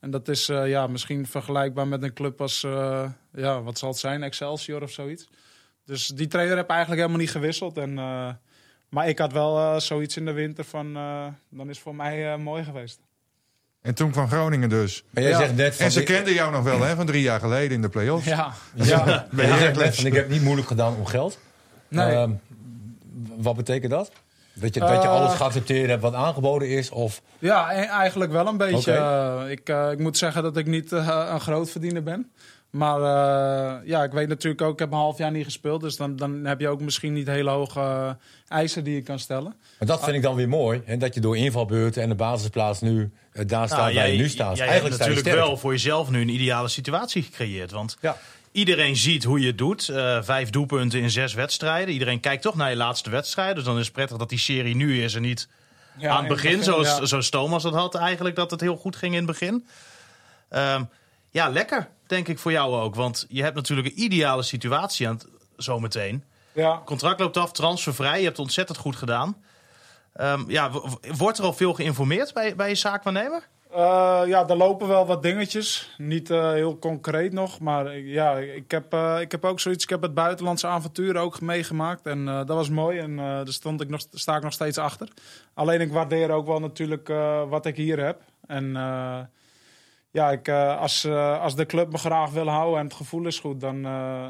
En dat is eh, ja, misschien vergelijkbaar met een club als, eh, ja, wat zal het zijn, Excelsior of zoiets. Dus die trainer heb eigenlijk helemaal niet gewisseld. En, eh, maar ik had wel zoiets in de winter van, dan is het voor mij eh, mooi geweest. En toen kwam Groningen dus. Maar jij Ja. zegt net van... En ze kenden jou nog wel, hè, van drie jaar geleden in de play-offs. Ja, *laughs* Ja, zegt net van, ik heb niet moeilijk gedaan om geld. nee. Ehm, wat betekent dat? Dat je, dat je Eh, alles geaccepteerd hebt wat aangeboden is? Of Ja, e- eigenlijk wel een beetje. Eh, ik, eh, ik moet zeggen dat ik niet een grootverdiener ben. Maar eh, ja, ik weet natuurlijk ook, ik heb een half jaar niet gespeeld. Dus dan, dan heb je ook misschien niet hele hoge eisen die je kan stellen. Maar dat vind ik dan weer mooi. En dat je door invalbeurten en de basisplaats nu daar staat Nou, waar jij, je nu staat. jij hebt Eigenlijk je natuurlijk wel voor jezelf nu een ideale situatie gecreëerd. Want Ja. Iedereen ziet hoe je het doet. Eh, vijf doelpunten in zes wedstrijden. Iedereen kijkt toch naar je laatste wedstrijd. Dus dan is het prettig dat die serie nu is en niet Ja, aan het in begin, zoals, ja. zoals Thomas dat had eigenlijk, dat het heel goed ging in het begin. Ehm, ja, lekker, denk ik voor jou ook. Want je hebt natuurlijk een ideale situatie aan het, zometeen. Ja. Contract loopt af, transfervrij. Je hebt ontzettend goed gedaan. Ehm, ja, wordt er al veel geïnformeerd bij, bij je zaakwaarnemer? Eh, ja, er lopen wel wat dingetjes. Niet eh, heel concreet nog. Maar ja, ik heb, eh, ik heb ook zoiets. Ik heb het buitenlandse avontuur ook meegemaakt. En dat was mooi. En daar stond ik nog, sta ik nog steeds achter. Alleen ik waardeer ook wel natuurlijk wat ik hier heb. En ja, ik, als, als de club me graag wil houden en het gevoel is goed, dan,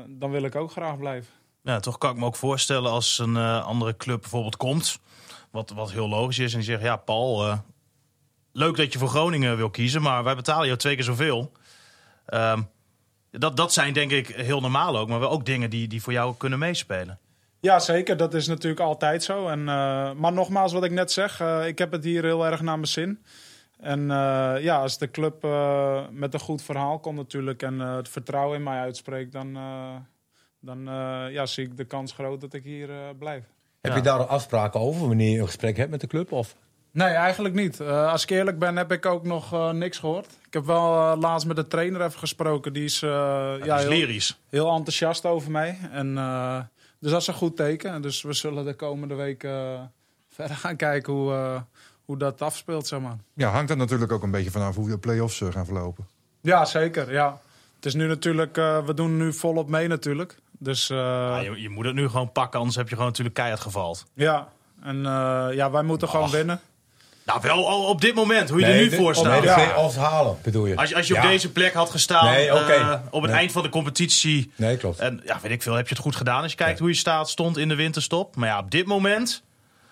dan wil ik ook graag blijven. Ja, toch kan ik me ook voorstellen als een andere club bijvoorbeeld komt. Wat, wat heel logisch is. En die zegt, ja Paul, leuk dat je voor Groningen wil kiezen. Maar wij betalen jou twee keer zoveel. Ehm, dat, dat zijn denk ik heel normaal ook. Maar wel ook dingen die, die voor jou kunnen meespelen. Ja, zeker. Dat is natuurlijk altijd zo. En, eh, maar nogmaals, wat ik net zeg, eh, ik heb het hier heel erg naar mijn zin. En eh, ja, als de club eh, met een goed verhaal komt natuurlijk en eh, het vertrouwen in mij uitspreekt, dan, eh, dan eh, ja, zie ik de kans groot dat ik hier eh, blijf. Heb Ja. je daar al afspraken over wanneer je een gesprek hebt met de club? Of? Nee, eigenlijk niet. Eh, als ik eerlijk ben, heb ik ook nog eh, niks gehoord. Ik heb wel eh, laatst met de trainer even gesproken. Die is, eh, Ja, ja, dat is heel, lyrisch. heel enthousiast over mij. En, eh, dus dat is een goed teken. Dus we zullen de komende week eh, *laughs* verder gaan kijken hoe, eh, hoe dat afspeelt, zeg maar. Ja, hangt er natuurlijk ook een beetje vanaf hoe de play-offs gaan verlopen. Ja, zeker. Ja. Het is nu natuurlijk, eh, we doen nu volop mee natuurlijk. Dus eh, Ja, je, je moet het nu gewoon pakken, anders heb je gewoon natuurlijk keihard gevald. ja. En eh, ja, wij moeten gewoon winnen. Nou, wel al op dit moment, hoe je er nu de- voor oh, staat. Nee, de Ja. play-offs halen, bedoel je? Als je, als je op deze plek had gestaan Nee, eh, op het Nee. eind van de competitie. Nee, klopt. En ja, weet ik veel, heb je het goed gedaan als je kijkt hoe je staat, stond in de winterstop. Maar ja, op dit moment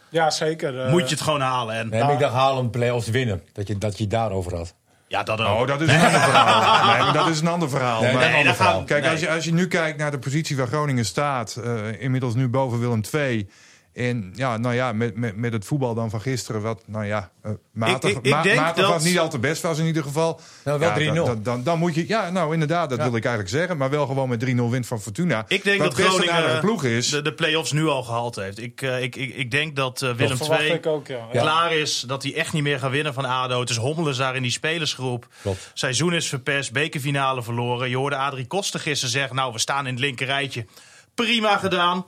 Ja, zeker. eh. moet je het gewoon halen. En Nee, maar ik dacht halen play-offs winnen. Dat je, dat je het daarover had. ja, dat ook. Oh, dat is een ander verhaal. Nee, maar dat is een ander verhaal. Nee, Maar- ander verhaal. Kijk, Nee. als, je, als je nu kijkt naar de positie waar Groningen staat, eh, inmiddels nu boven Willem II. En ja, nou ja, met, met, met het voetbal dan van gisteren, wat nou ja, eh, matig, Ik- ik- ik ma- denk matig dat- was niet al te best was in ieder geval. Nou, wel Ja, 3-0. Dan, dan, dan, dan moet je, ja, nou inderdaad, dat Ja. wil ik eigenlijk zeggen. Maar wel gewoon met 3-0 wint van Fortuna. Ik denk dat best een Groningen ploeg is. de, de play-offs nu al gehaald heeft. Ik, eh, ik, ik, ik denk dat eh, Willem verwacht II ik ook, ja. Klaar is. Dat hij echt niet meer gaat winnen van ADO. Het is Hommelens daar in die spelersgroep. Klopt. Seizoen is verpest, bekerfinale verloren. Je hoorde Adrie Koster gisteren zeggen... nou, we staan in het linkerrijtje. Prima gedaan.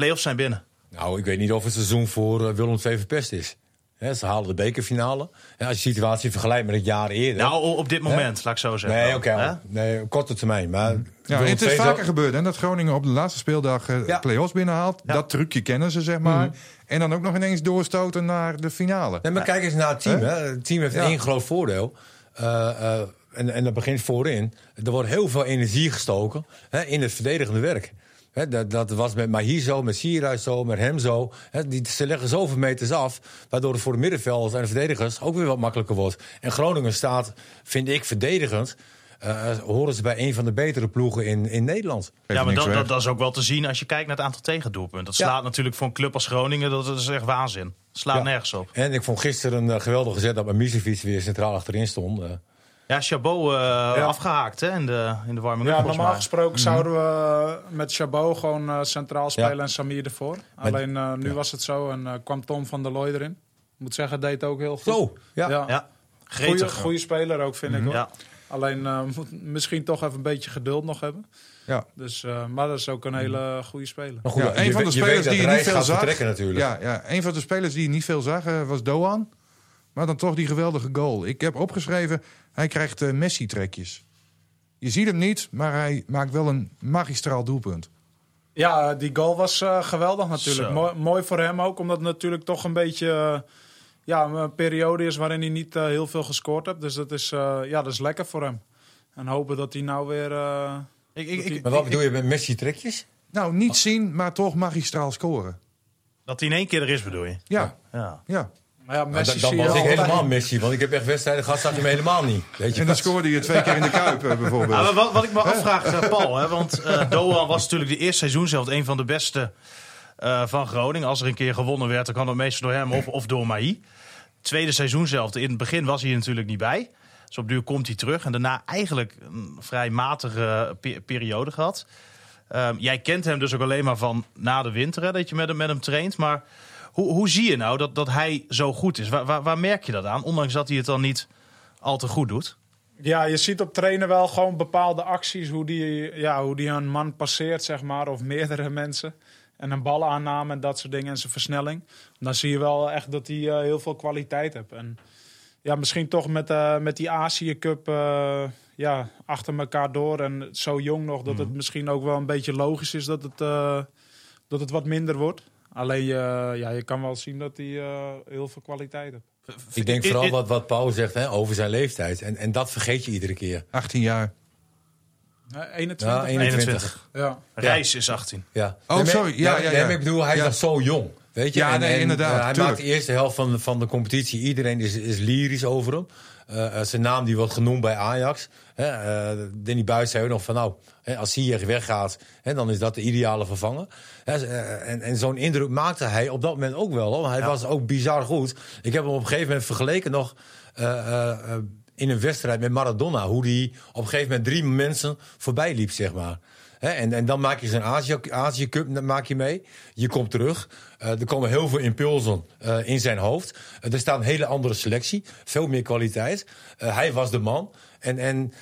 Play-offs zijn binnen. Nou, ik weet niet of het seizoen voor eh, Willem II verpest is. Hè, ze halen de bekerfinale. En als je de situatie vergelijkt met het jaar eerder. Nou, op dit moment, laat ik zo zeggen. nee, oké. Nee, op korte termijn. Maar Ja, het is vaker gebeurd hè, dat Groningen op de laatste speeldag eh Ja. play-offs binnenhaalt. Ja. Dat trucje kennen ze, zeg maar. En dan ook nog ineens doorstoten naar de finale. Nee, maar kijk eens naar het team. Hè? Het team heeft Ja. één groot voordeel. Eh, eh, en, en dat begint voorin. Er wordt heel veel energie gestoken hè, in het verdedigende werk. Hè, dat, dat was met Mahir zo, met Sierhuis zo, met hem zo. Hè, die, ze leggen zoveel meters af, waardoor het voor de middenvelders en de verdedigers ook weer wat makkelijker wordt. En Groningen staat, vind ik, verdedigend. eh, horen ze bij een van de betere ploegen in, in Nederland. Ja, maar dat, dat, dat is ook wel te zien als je kijkt naar het aantal tegendoelpunten. Dat Ja. slaat natuurlijk voor een club als Groningen, dat is echt waanzin. Slaat Ja. nergens op. En ik vond gisteren een eh, geweldige zet dat Misevic weer centraal achterin stond. eh. Ja, Chabot eh, afgehaakt hè, in de, in de warming-up Ja, normaal gesproken zouden we met Chabot gewoon eh, centraal spelen Ja. en Samir ervoor. Alleen eh, nu was het zo en eh, kwam Tom van der Looy erin. Ik moet zeggen, deed ook heel goed. Zo, ja. Ja. Ja, Goeie, gretig. goede speler ook, vind ik hoor. Ja. Alleen eh, moet misschien toch even een beetje geduld nog hebben. Ja. Dus, eh, maar dat is ook een hele goede speler. Goed, Ja, je een van de spelers die je niet veel zag. Ja, ja, een van de spelers die je niet veel zag eh, was Doan. Maar dan toch die geweldige goal. Ik heb opgeschreven, hij krijgt eh, Messi-trekjes. Je ziet hem niet, maar hij maakt wel een magistraal doelpunt. Ja, die goal was eh, geweldig natuurlijk. Mooi, mooi voor hem ook, omdat het natuurlijk toch een beetje eh, ja, een periode is waarin hij niet heel veel gescoord heeft. Dus dat is, eh, ja, dat is lekker voor hem. En hopen dat hij nou weer... eh, Ik, ik, ik, Maar wat bedoel je met Messi-trekjes? Nou, niet zien, maar toch magistraal scoren. dat hij in één keer er is, bedoel je? Ja, Ja. ja. Maar ja, Maar Messi dan was ik helemaal Messi, want ik heb echt wedstrijden gehad, zag je me helemaal niet. Weet je En dan scoorde je twee keer in de Kuip eh, Ja, bijvoorbeeld. maar wat, wat ik me afvraag, eh, Paul, hè, want eh *laughs* Doan was natuurlijk de eerste seizoen zelf een van de beste eh, van Groningen. Als er een keer gewonnen werd, dan kan dat meestal door hem of, of door Maï. Tweede seizoen zelf, in het begin was hij er natuurlijk niet bij. Dus op duur komt hij terug. En daarna eigenlijk een vrij matige pe- periode gehad. Ehm, jij kent hem dus ook alleen maar van na de winter, hè, dat je met hem, met hem traint. Maar hoe, hoe zie je nou dat, dat hij zo goed is? Waar, waar, waar merk je dat aan? Ondanks dat hij het dan niet al te goed doet. Ja, je ziet op trainen wel gewoon bepaalde acties. Hoe die, ja, hoe die een man passeert, zeg maar. Of meerdere mensen. En een balaanname en dat soort dingen. En zijn versnelling. Dan zie je wel echt dat hij eh, heel veel kwaliteit heeft. En ja, misschien toch met, eh, met die Azië Cup eh, ja, achter elkaar door. En zo jong nog. Dat het misschien ook wel een beetje logisch is dat het, dat het wat minder wordt. Alleen je, ja, je kan wel zien dat hij eh, heel veel kwaliteit heeft. Ik denk vooral wat, wat Paul zegt hè, over zijn leeftijd. En, en dat vergeet je iedere keer. 18 jaar. Eh, 21. Ja, 21. Ja. Reis is 18. Ja. Oh, sorry. Ja, ja, ja. ik bedoel, hij is nog zo jong. Weet je? Ja, nee, inderdaad, eh, hij maakt de eerste helft van, de- van de competitie. Iedereen is, is lyrisch over hem. Eh, eh, zijn naam die wordt genoemd bij Ajax. Hè, eh, Danny Buis zei ook nog van nou, hè, als Ziyech weggaat, hè, dan is dat de ideale vervanger. Hè, en en zo'n indruk maakte hij op dat moment ook wel. Hoor. Hij was ook bizar goed. Ik heb hem op een gegeven moment vergeleken nog in een wedstrijd met Maradona. Hoe die op een gegeven moment drie mensen voorbij liep, zeg maar. En, en dan maak je zo'n Azië, Azië Cup maak je mee. Je komt terug. Eh, er komen heel veel impulsen eh, in zijn hoofd. Eh, er staat een hele andere selectie. Veel meer kwaliteit. Hij was de man. En, en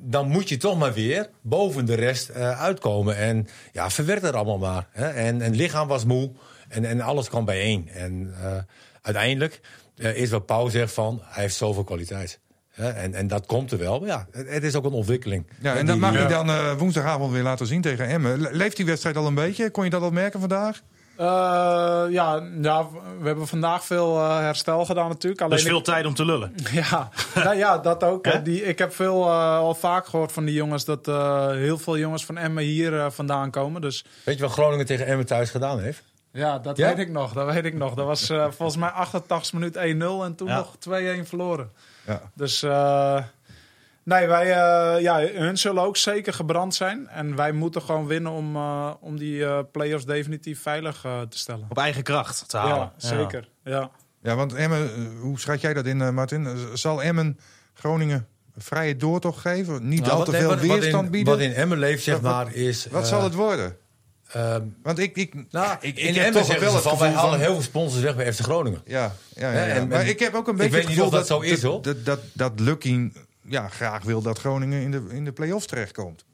dan moet je toch maar weer boven de rest uitkomen. En ja, verwerkt het allemaal maar. En, en lichaam was moe. En, en alles kwam bijeen. En uiteindelijk is wat Pauw zegt van... hij heeft zoveel kwaliteit. En, en dat komt er wel. Maar ja, het, het is ook een ontwikkeling. Ja, en dat mag die- je dan eh, woensdagavond weer laten zien tegen Emmen. Le- Leeft die wedstrijd al een beetje? Kon je dat al merken vandaag? Eh, ja, ja, we hebben vandaag veel eh, herstel gedaan natuurlijk. Alleen Dus ik- veel tijd om te lullen. *laughs* Ja, nou ja, dat ook. Hè? Die, ik heb veel eh, al vaak gehoord van die jongens dat eh, heel veel jongens van Emmen hier eh, vandaan komen. Dus Weet je wat Groningen tegen Emmen thuis gedaan heeft? ja, dat Ja? weet ik nog. Dat weet ik nog. Dat was eh, volgens mij 88 minuut 1-0 en toen Ja. nog 2-1 verloren. Ja. Dus eh, nee, wij, eh, ja, hun zullen ook zeker gebrand zijn. En wij moeten gewoon winnen om, eh, om die eh play-offs definitief veilig te stellen. Op eigen kracht te halen. Ja, zeker. Ja. Ja, want Emmen, hoe schat jij dat in, eh, Martin? Zal Emmen Groningen vrije doortocht geven? Niet Nou, al wat- te nee, veel wat- wat weerstand in, bieden? Wat in Emmen leeft, zeg Wat- maar, is... Wat zal het worden? Ehm, Want ik, ik, nou, ik, ik heb toch wel het van, wij halen van... heel veel sponsors weg bij FC Groningen. Ja, ja, ja, ja. en- maar en ik heb ook een ik beetje weet het niet gevoel of dat zo is, hoor. Dat, dat, dat Lukking ja, graag wil dat Groningen in de, in de play-offs terechtkomt.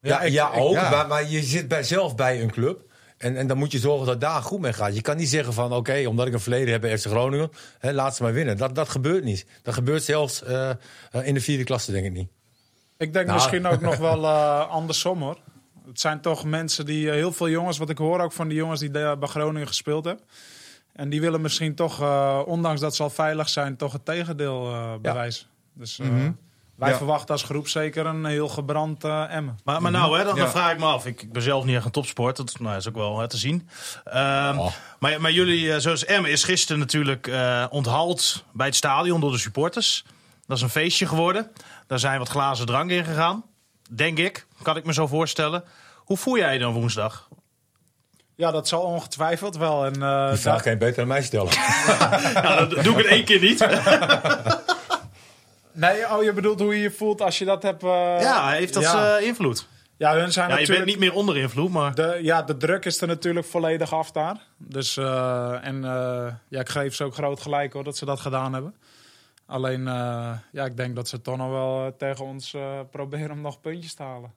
Ja, ik- ja ik- ook. ja. Maar, maar je zit bij, zelf bij een club. En, en dan moet je zorgen dat het daar goed mee gaat. Je kan niet zeggen van, oké, omdat ik een verleden heb bij FC Groningen... Hè, laat ze maar winnen. Dat, dat gebeurt niet. Dat gebeurt zelfs eh, eh, in de vierde klasse, denk ik niet. Ik denk Nou. misschien ook nog wel *laughs* eh, andersom hoor. Het zijn toch mensen die, eh, heel veel jongens, wat ik hoor ook van die jongens die bij Groningen gespeeld hebben. En die willen misschien toch, eh, ondanks dat ze al veilig zijn, toch het tegendeel eh, bewijzen. Dus eh, wij Ja. verwachten als groep zeker een heel gebrand eh Emmen. Maar, maar nou, hè, dan, Ja. vraag ik me af. Ik, ik ben zelf niet echt een topsport. Dat nou, is ook wel hè, te zien. Ehm, Oh. maar, maar jullie, zoals Emmen, is gisteren natuurlijk eh, onthaald bij het stadion door de supporters. Dat is een feestje geworden. Daar zijn wat glazen drank in gegaan. Denk ik, kan ik me zo voorstellen. Hoe voel jij je dan woensdag? Ja, dat zal ongetwijfeld wel. En, eh, Die vraag je beter aan mij stellen. *laughs* Nou, dat doe ik het één keer niet. *laughs* Nee, oh, je bedoelt hoe je je voelt als je dat hebt... eh, Ja, heeft dat ja. eh, invloed? ja, hun zijn Ja, je bent niet meer onder invloed, maar... De, ja, de druk is er natuurlijk volledig af daar. Dus, eh, en eh, ja, ik geef ze ook groot gelijk hoor, dat ze dat gedaan hebben. Alleen, eh, ja, ik denk dat ze toch nog wel tegen ons eh, proberen om nog puntjes te halen.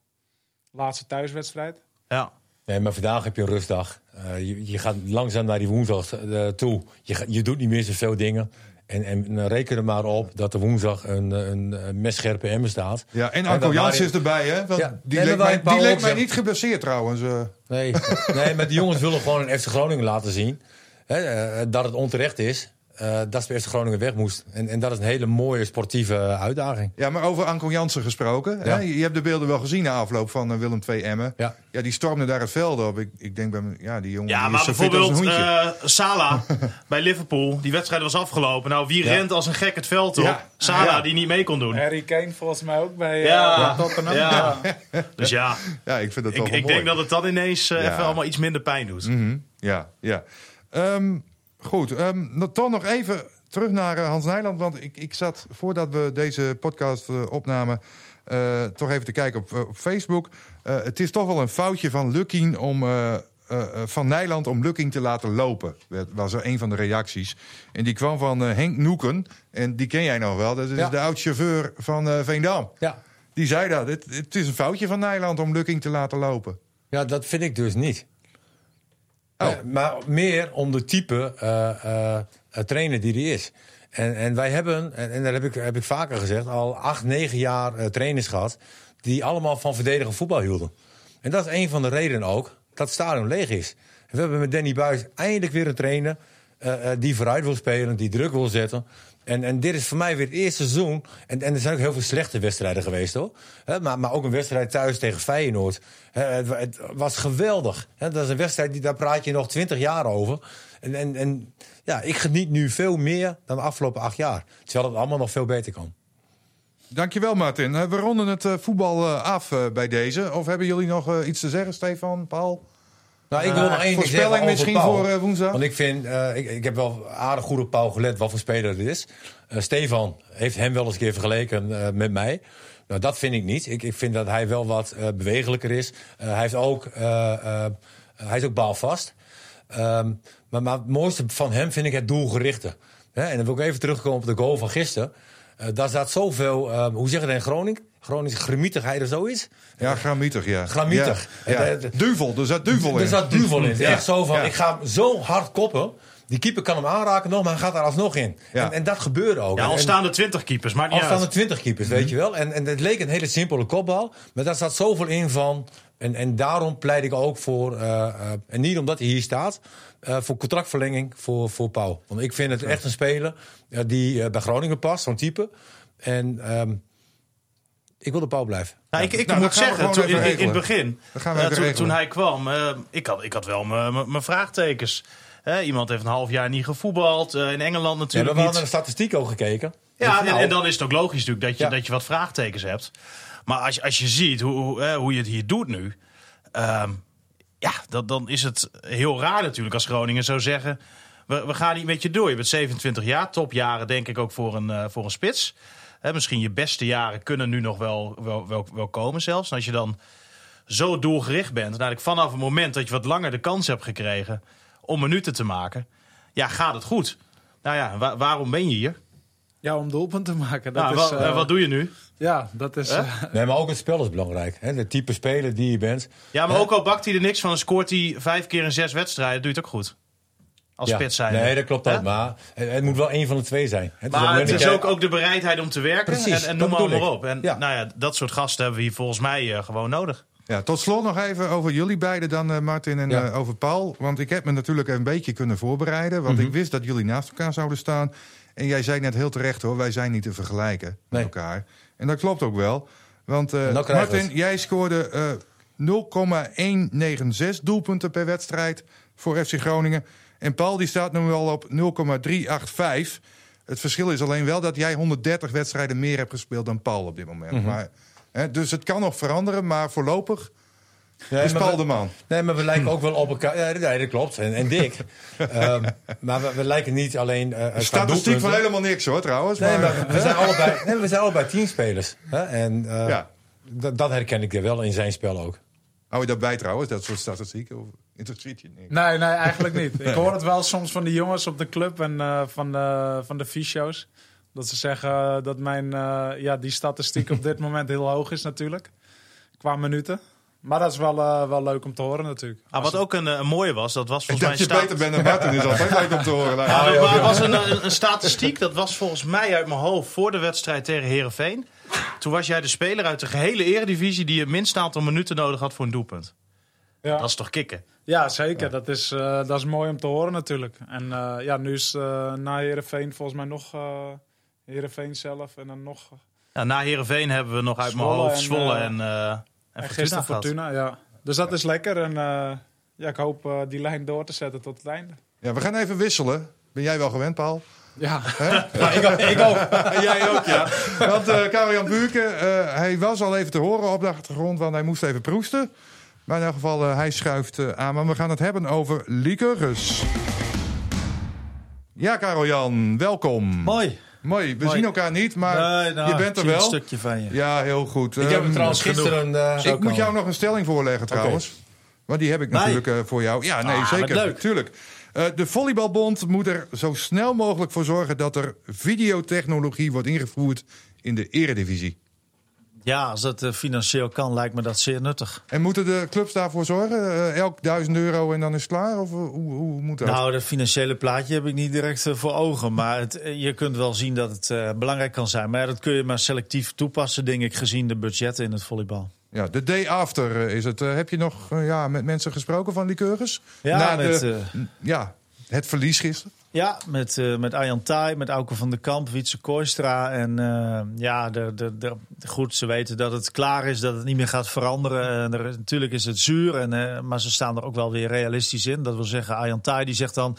Laatste thuiswedstrijd. Ja. Nee, maar vandaag heb je een rustdag. Eh, je, je gaat langzaam naar die woensdag eh, toe. Je, je doet niet meer zoveel dingen. En, en eh, reken er maar op dat er woensdag een, een, een messcherpe emmer staat. Ja, en dan Jans is erbij, hè? Want Ja. die leek mij, die leek mij niet geblesseerd trouwens. Nee, *laughs* nee, maar die jongens willen gewoon een FC Groningen laten zien. Hè, dat het onterecht is. Eh, dat FC Groningen weg moest. En, en dat is een hele mooie sportieve uitdaging. Ja, maar over Anko Jansen gesproken. Ja. Hè? Je hebt de beelden wel gezien na afloop van eh, Willem II Emmen. Ja. Ja, die stormde daar het veld op. Ik, ik denk bij me, ja, die jongen Ja, die maar is zo fit als een bijvoorbeeld eh Salah *laughs* bij Liverpool. Die wedstrijd was afgelopen. Nou, wie Ja. rent als een gek het veld op? Ja. Salah, Ja. die niet mee kon doen. Harry Kane volgens mij ook bij, Ja. bij Tottenham. Ja. Dus ja, *laughs* ja, ik vind dat ik, toch wel ik mooi. denk dat het dan ineens Ja. even allemaal iets minder pijn doet. Mhm, Ja, ja. Ehm, goed, nog- toch nog even terug naar eh, Hans Nijland. Want ik, ik zat, voordat we deze podcast eh, opnamen... eh, toch even te kijken op, op Facebook. Het is toch wel een foutje van Lukking om... van Nijland om Lukking te laten lopen. Dat was er een van de reacties. En die kwam van Henk Noeken. En die ken jij nog wel. Dat is Ja. de oud-chauffeur van Veendam. Ja. Die zei dat. Het, het is een foutje van Nijland om Lukking te laten lopen. ja, dat vind ik dus niet. Oh. Maar meer om de type eh, eh, eh, trainer die die is. En, en wij hebben, en, en heb ik, heb ik vaker gezegd, al acht, negen jaar trainers gehad. die allemaal van verdedigen voetbal hielden. En dat is een van de redenen ook dat het stadion leeg is. We hebben met Danny Buis eindelijk weer een trainer. die vooruit wil spelen, die druk wil zetten. En, en dit is voor mij weer het eerste seizoen. En, en er zijn ook heel veel slechte wedstrijden geweest hoor. Maar, maar ook een wedstrijd thuis tegen Feyenoord. Het, wa- het was geweldig. Dat is een wedstrijd die daar praat je nog twintig jaar over. En, en, en ja, ik geniet nu veel meer dan de afgelopen acht jaar. Terwijl het allemaal nog veel beter kan. Dankjewel, Martin. We ronden het eh, voetbal eh, af eh, bij deze. Of hebben jullie nog iets te zeggen, Stefan, Paul? Nou, ik wil nog één Voorspelling misschien Paul. voor eh, woensdag? Want ik vind, eh, ik, ik heb wel aardig goed op Paul gelet wat voor speler het is. Eh, Stefan heeft hem wel eens een keer vergeleken eh, met mij. Nou, dat vind ik niet. Ik, ik vind dat hij wel wat eh, bewegelijker is. Eh, hij, heeft ook, eh, eh, hij is ook baalvast. Ehm, maar, maar het mooiste van hem vind ik het doelgerichte. En dan wil ik even terugkomen op de goal van gisteren. Eh, daar zat zoveel, eh, hoe zeg je dat in Groningen? Groningse gemietigheid of zoiets. Ja, gramietig, ja. Gramietig. Ja, ja. Het- het- Duvel, er zat duvel in. er zat duvel in. *laughs* Ja. Echt zo van, Ja. ik ga hem zo hard koppen. Die keeper kan hem aanraken nog, maar hij gaat er alsnog in. Ja. En, en dat gebeurde ook. Ja, al staan er 20 keepers, maar al staan er twintig keepers, weet je wel. En, en het leek een hele simpele kopbal. Maar daar zat zoveel in van. En, en daarom pleit ik ook voor, eh, eh, en niet omdat hij hier staat, eh, voor contractverlenging voor, voor Pauw. Want ik vind het echt een speler eh, die eh, bij Groningen past, zo'n type. En ehm, ik wil de Pauw blijven. Nou, ik ik Nou, moet zeggen, toen, in, in het begin, toen, toen hij kwam, eh, ik, had, ik had wel mijn- vraagtekens. Hè, iemand heeft een half jaar niet gevoetbald. eh, in Engeland Ja, we natuurlijk hadden naar de statistiek ook gekeken. Ja, Dus en, nou, en dan is het ook logisch natuurlijk dat je, Ja. dat je wat vraagtekens hebt. Maar als, je- als je ziet hoe, hoe, hoe je het hier doet nu... ehm, ja, dat, dan is het heel raar natuurlijk als Groningen zou zeggen... We, we gaan niet met je door. Je bent 27 jaar, topjaren denk ik ook voor een, eh, voor een spits. Hè, misschien je beste jaren kunnen nu nog wel, wel, wel, wel komen zelfs. En als je dan zo doelgericht bent... en eigenlijk vanaf het moment dat je wat langer de kans hebt gekregen... om minuten te maken, ja, gaat het goed. Nou ja, wa- waarom ben je hier? Ja, om doelpunt te maken. Dat Nou, is, wa- eh, wat doe je nu? Ja, dat is... Eh, Nee, maar ook het spel is belangrijk. Hè? De type speler die je bent. Ja, maar ook al bakt hij er niks van, scoort hij vijf keer in zes wedstrijden, doe je het ook goed. Als Ja. spits zijn. Nee, dat klopt ook. Maar het, moet wel één van de twee zijn. Het is Maar ook het is ook, ook de bereidheid om te werken. Precies, en, en noem maar, op. En Ja. nou ja, dat soort gasten hebben we hier volgens mij eh, gewoon nodig. Ja, tot slot nog even over jullie beiden dan, eh, Martin, en Ja. eh, over Paul. Want ik heb me natuurlijk een beetje kunnen voorbereiden. Want Mhm. ik wist dat jullie naast elkaar zouden staan. En jij zei net heel terecht hoor, wij zijn niet te vergelijken met elkaar. En dat klopt ook wel. Want Martin, het. jij scoorde eh 0,196 doelpunten per wedstrijd voor FC Groningen. En Paul die staat nu al op 0,385. Het verschil is alleen wel dat jij 130 wedstrijden meer hebt gespeeld dan Paul op dit moment. Mhm. maar, hè, dus het kan nog veranderen, maar voorlopig Nee, is Paul we- de man. Nee, maar we lijken ook wel op elkaar. Ja, nee, dat klopt. En, en dik. *laughs* Ehm, maar we, we lijken niet alleen. eh Statistiek van helemaal niks hoor, trouwens. Nee, maar, maar we zijn *laughs* allebei, nee, we zijn allebei teamspelers. Hè? En eh, Ja. dat, dat herken ik er wel in zijn spel ook. Hou je daarbij trouwens, dat soort statistieken? Interesseert je? Nee, nee, eigenlijk niet. *laughs* Ik hoor het wel soms van de jongens op de club en eh, van, de, van de fysio's. Dat ze zeggen dat mijn, eh, ja, die statistiek op dit *laughs* moment heel hoog is natuurlijk. Qua minuten. Maar dat is wel, eh, wel leuk om te horen natuurlijk. Ah, wat ook een, een mooie was, dat was Ik volgens dat je mij... beter bent dan Martin is altijd leuk om te horen. *laughs* Nou, ja. was een, een, een statistiek, dat was volgens mij uit mijn hoofd voor de wedstrijd tegen Herenveen. Toen was jij de speler uit de gehele eredivisie die het minste aantal minuten nodig had voor een doelpunt. Ja, Dat is toch kicken? ja zeker. Dat, is, eh, dat is mooi om te horen natuurlijk. En eh, ja, nu is eh, na Heerenveen volgens mij nog uh, Heerenveen zelf en dan nog... Ja, na Herenveen hebben we nog uit mijn Zwolle hoofd en, Zwolle en, eh en, En Fortuna. Fortuna, ja. Dus dat is lekker. En eh, ja, ik hoop eh, die lijn door te zetten tot het einde. Ja, we gaan even wisselen. Ben jij wel gewend, Paul? Ja, *laughs* ik, ook, ik ook. *laughs* Jij ook, ja. Want eh Karel-Jan Buurke, eh, hij was al even te horen op de achtergrond, want hij moest even proesten. Maar in elk geval, eh, hij schuift eh, aan. Maar we gaan het hebben over liqueurs. Ja, Karel-Jan, welkom. Mooi. Mooi, we Mooi. zien elkaar niet, maar Nee, nou, je bent er wel. Een stukje van je. Ja, heel goed. Ik heb Ehm, hem trouwens gisteren... eh, Ik moet jou nog een stelling voorleggen trouwens. Want die heb ik natuurlijk eh, voor jou. Ja, nee, Ah, zeker. wat leuk. Tuurlijk. Eh, de Volleybalbond moet er zo snel mogelijk voor zorgen dat er videotechnologie wordt ingevoerd in de eredivisie. Ja, als dat eh, financieel kan, lijkt me dat zeer nuttig. En moeten de clubs daarvoor zorgen? Eh, elk duizend euro en dan is het klaar? Of eh, hoe, hoe moet dat? Nou, dat financiële plaatje heb ik niet direct voor ogen. Maar het, je kunt wel zien dat het belangrijk kan zijn. Maar dat kun je maar selectief toepassen, denk ik, gezien de budgetten in het volleybal. Ja, de day after is het. Heb je nog ja, met mensen gesproken van liqueurs? Ja, Na met, de- ja, het verlies gisteren. Ja, met, uh, met Arjan Thij, met Auke van der Kamp, Wietse Kooistra. En uh, ja, de, de, de, goed, ze weten dat het klaar is, dat het niet meer gaat veranderen. Er, natuurlijk is het zuur, en, uh, maar ze staan er ook wel weer realistisch in. Dat wil zeggen, Arjan Thij die zegt dan...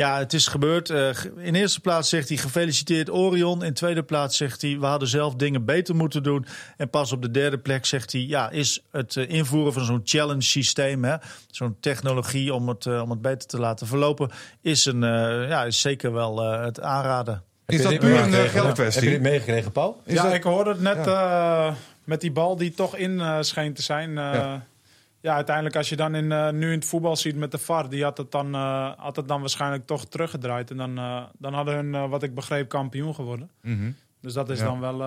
Ja, het is gebeurd. Uh, in eerste plaats zegt hij gefeliciteerd Orion. In tweede plaats zegt hij we hadden zelf dingen beter moeten doen. En pas op de derde plek zegt hij ja, is het uh, invoeren van zo'n challenge systeem, zo'n technologie om het, uh, om het beter te laten verlopen, is, een, ja, is zeker wel het aanraden. Is dat puur een geldkwestie? Heb je dit meegekregen, Paul? Is ja, dat... ik hoorde het net ja. met die bal die toch in scheen te zijn. Ja. Ja, uiteindelijk als je dan in, uh, nu in het voetbal ziet met de VAR, die had het dan, uh, had het dan waarschijnlijk toch teruggedraaid. En dan, uh, dan hadden hun, wat ik begreep, kampioen geworden. Mm -hmm. Dus dat is ja. dan wel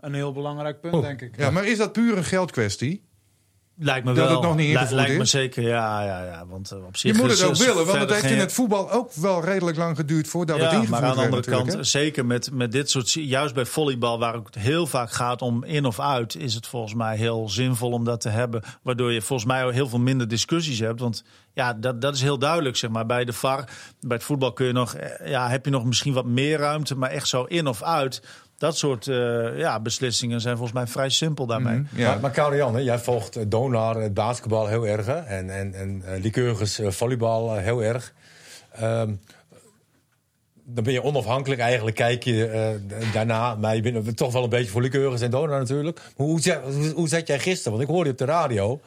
een heel belangrijk punt, oh. denk ik. Ja, maar is dat puur een geldkwestie? Lijkt me dat wel. het nog niet Lijkt, me zeker, ja, ja, ja. Want uh, op zich je moet het ook willen, want het heeft in het voetbal ook wel redelijk lang geduurd voordat ja, het ingevoerd maar aan de andere werd, kant, zeker met, met dit soort, juist bij volleybal, waar het heel vaak gaat om in of uit, is het volgens mij heel zinvol om dat te hebben, waardoor je volgens mij ook heel veel minder discussies hebt, want ja, dat, dat is heel duidelijk, zeg maar. Bij de VAR, bij het voetbal kun je nog, ja, heb je nog misschien wat meer ruimte, maar echt zo in of uit dat soort uh, ja, beslissingen zijn volgens mij vrij simpel daarmee. Mm, ja. Maar, maar Karian, jij volgt Donar, het basketbal heel erg. Hè? En, en, en uh, Lycurgus uh, volleybal heel erg. Um, dan ben je onafhankelijk eigenlijk, kijk je daarna. Maar je bent toch wel een beetje voor Lycurgus en Donar natuurlijk. Maar hoe, hoe, hoe zat jij gisteren? Want ik hoorde je op de radio.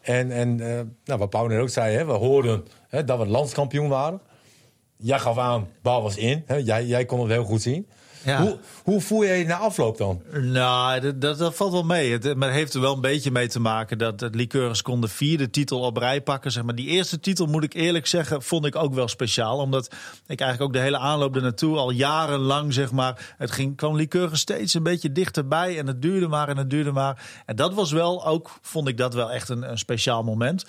En, en nou, wat Paul net ook zei, hè, we hoorden hè, dat we landskampioen waren. Jij gaf aan, bal was in. Hè, jij, jij kon het heel goed zien. Ja. Hoe, hoe voel je je na afloop dan? Nou, dat, dat, dat valt wel mee. Het, maar het heeft er wel een beetje mee te maken dat het Liqueurs kon de vierde titel op rij pakken. Zeg maar. Die eerste titel, moet ik eerlijk zeggen, vond ik ook wel speciaal. Omdat ik eigenlijk ook de hele aanloop er naartoe al jarenlang, zeg maar, het ging, kwam Liqueurs steeds een beetje dichterbij. En het duurde maar en het duurde maar. En dat was wel ook, vond ik dat wel echt een, een speciaal moment.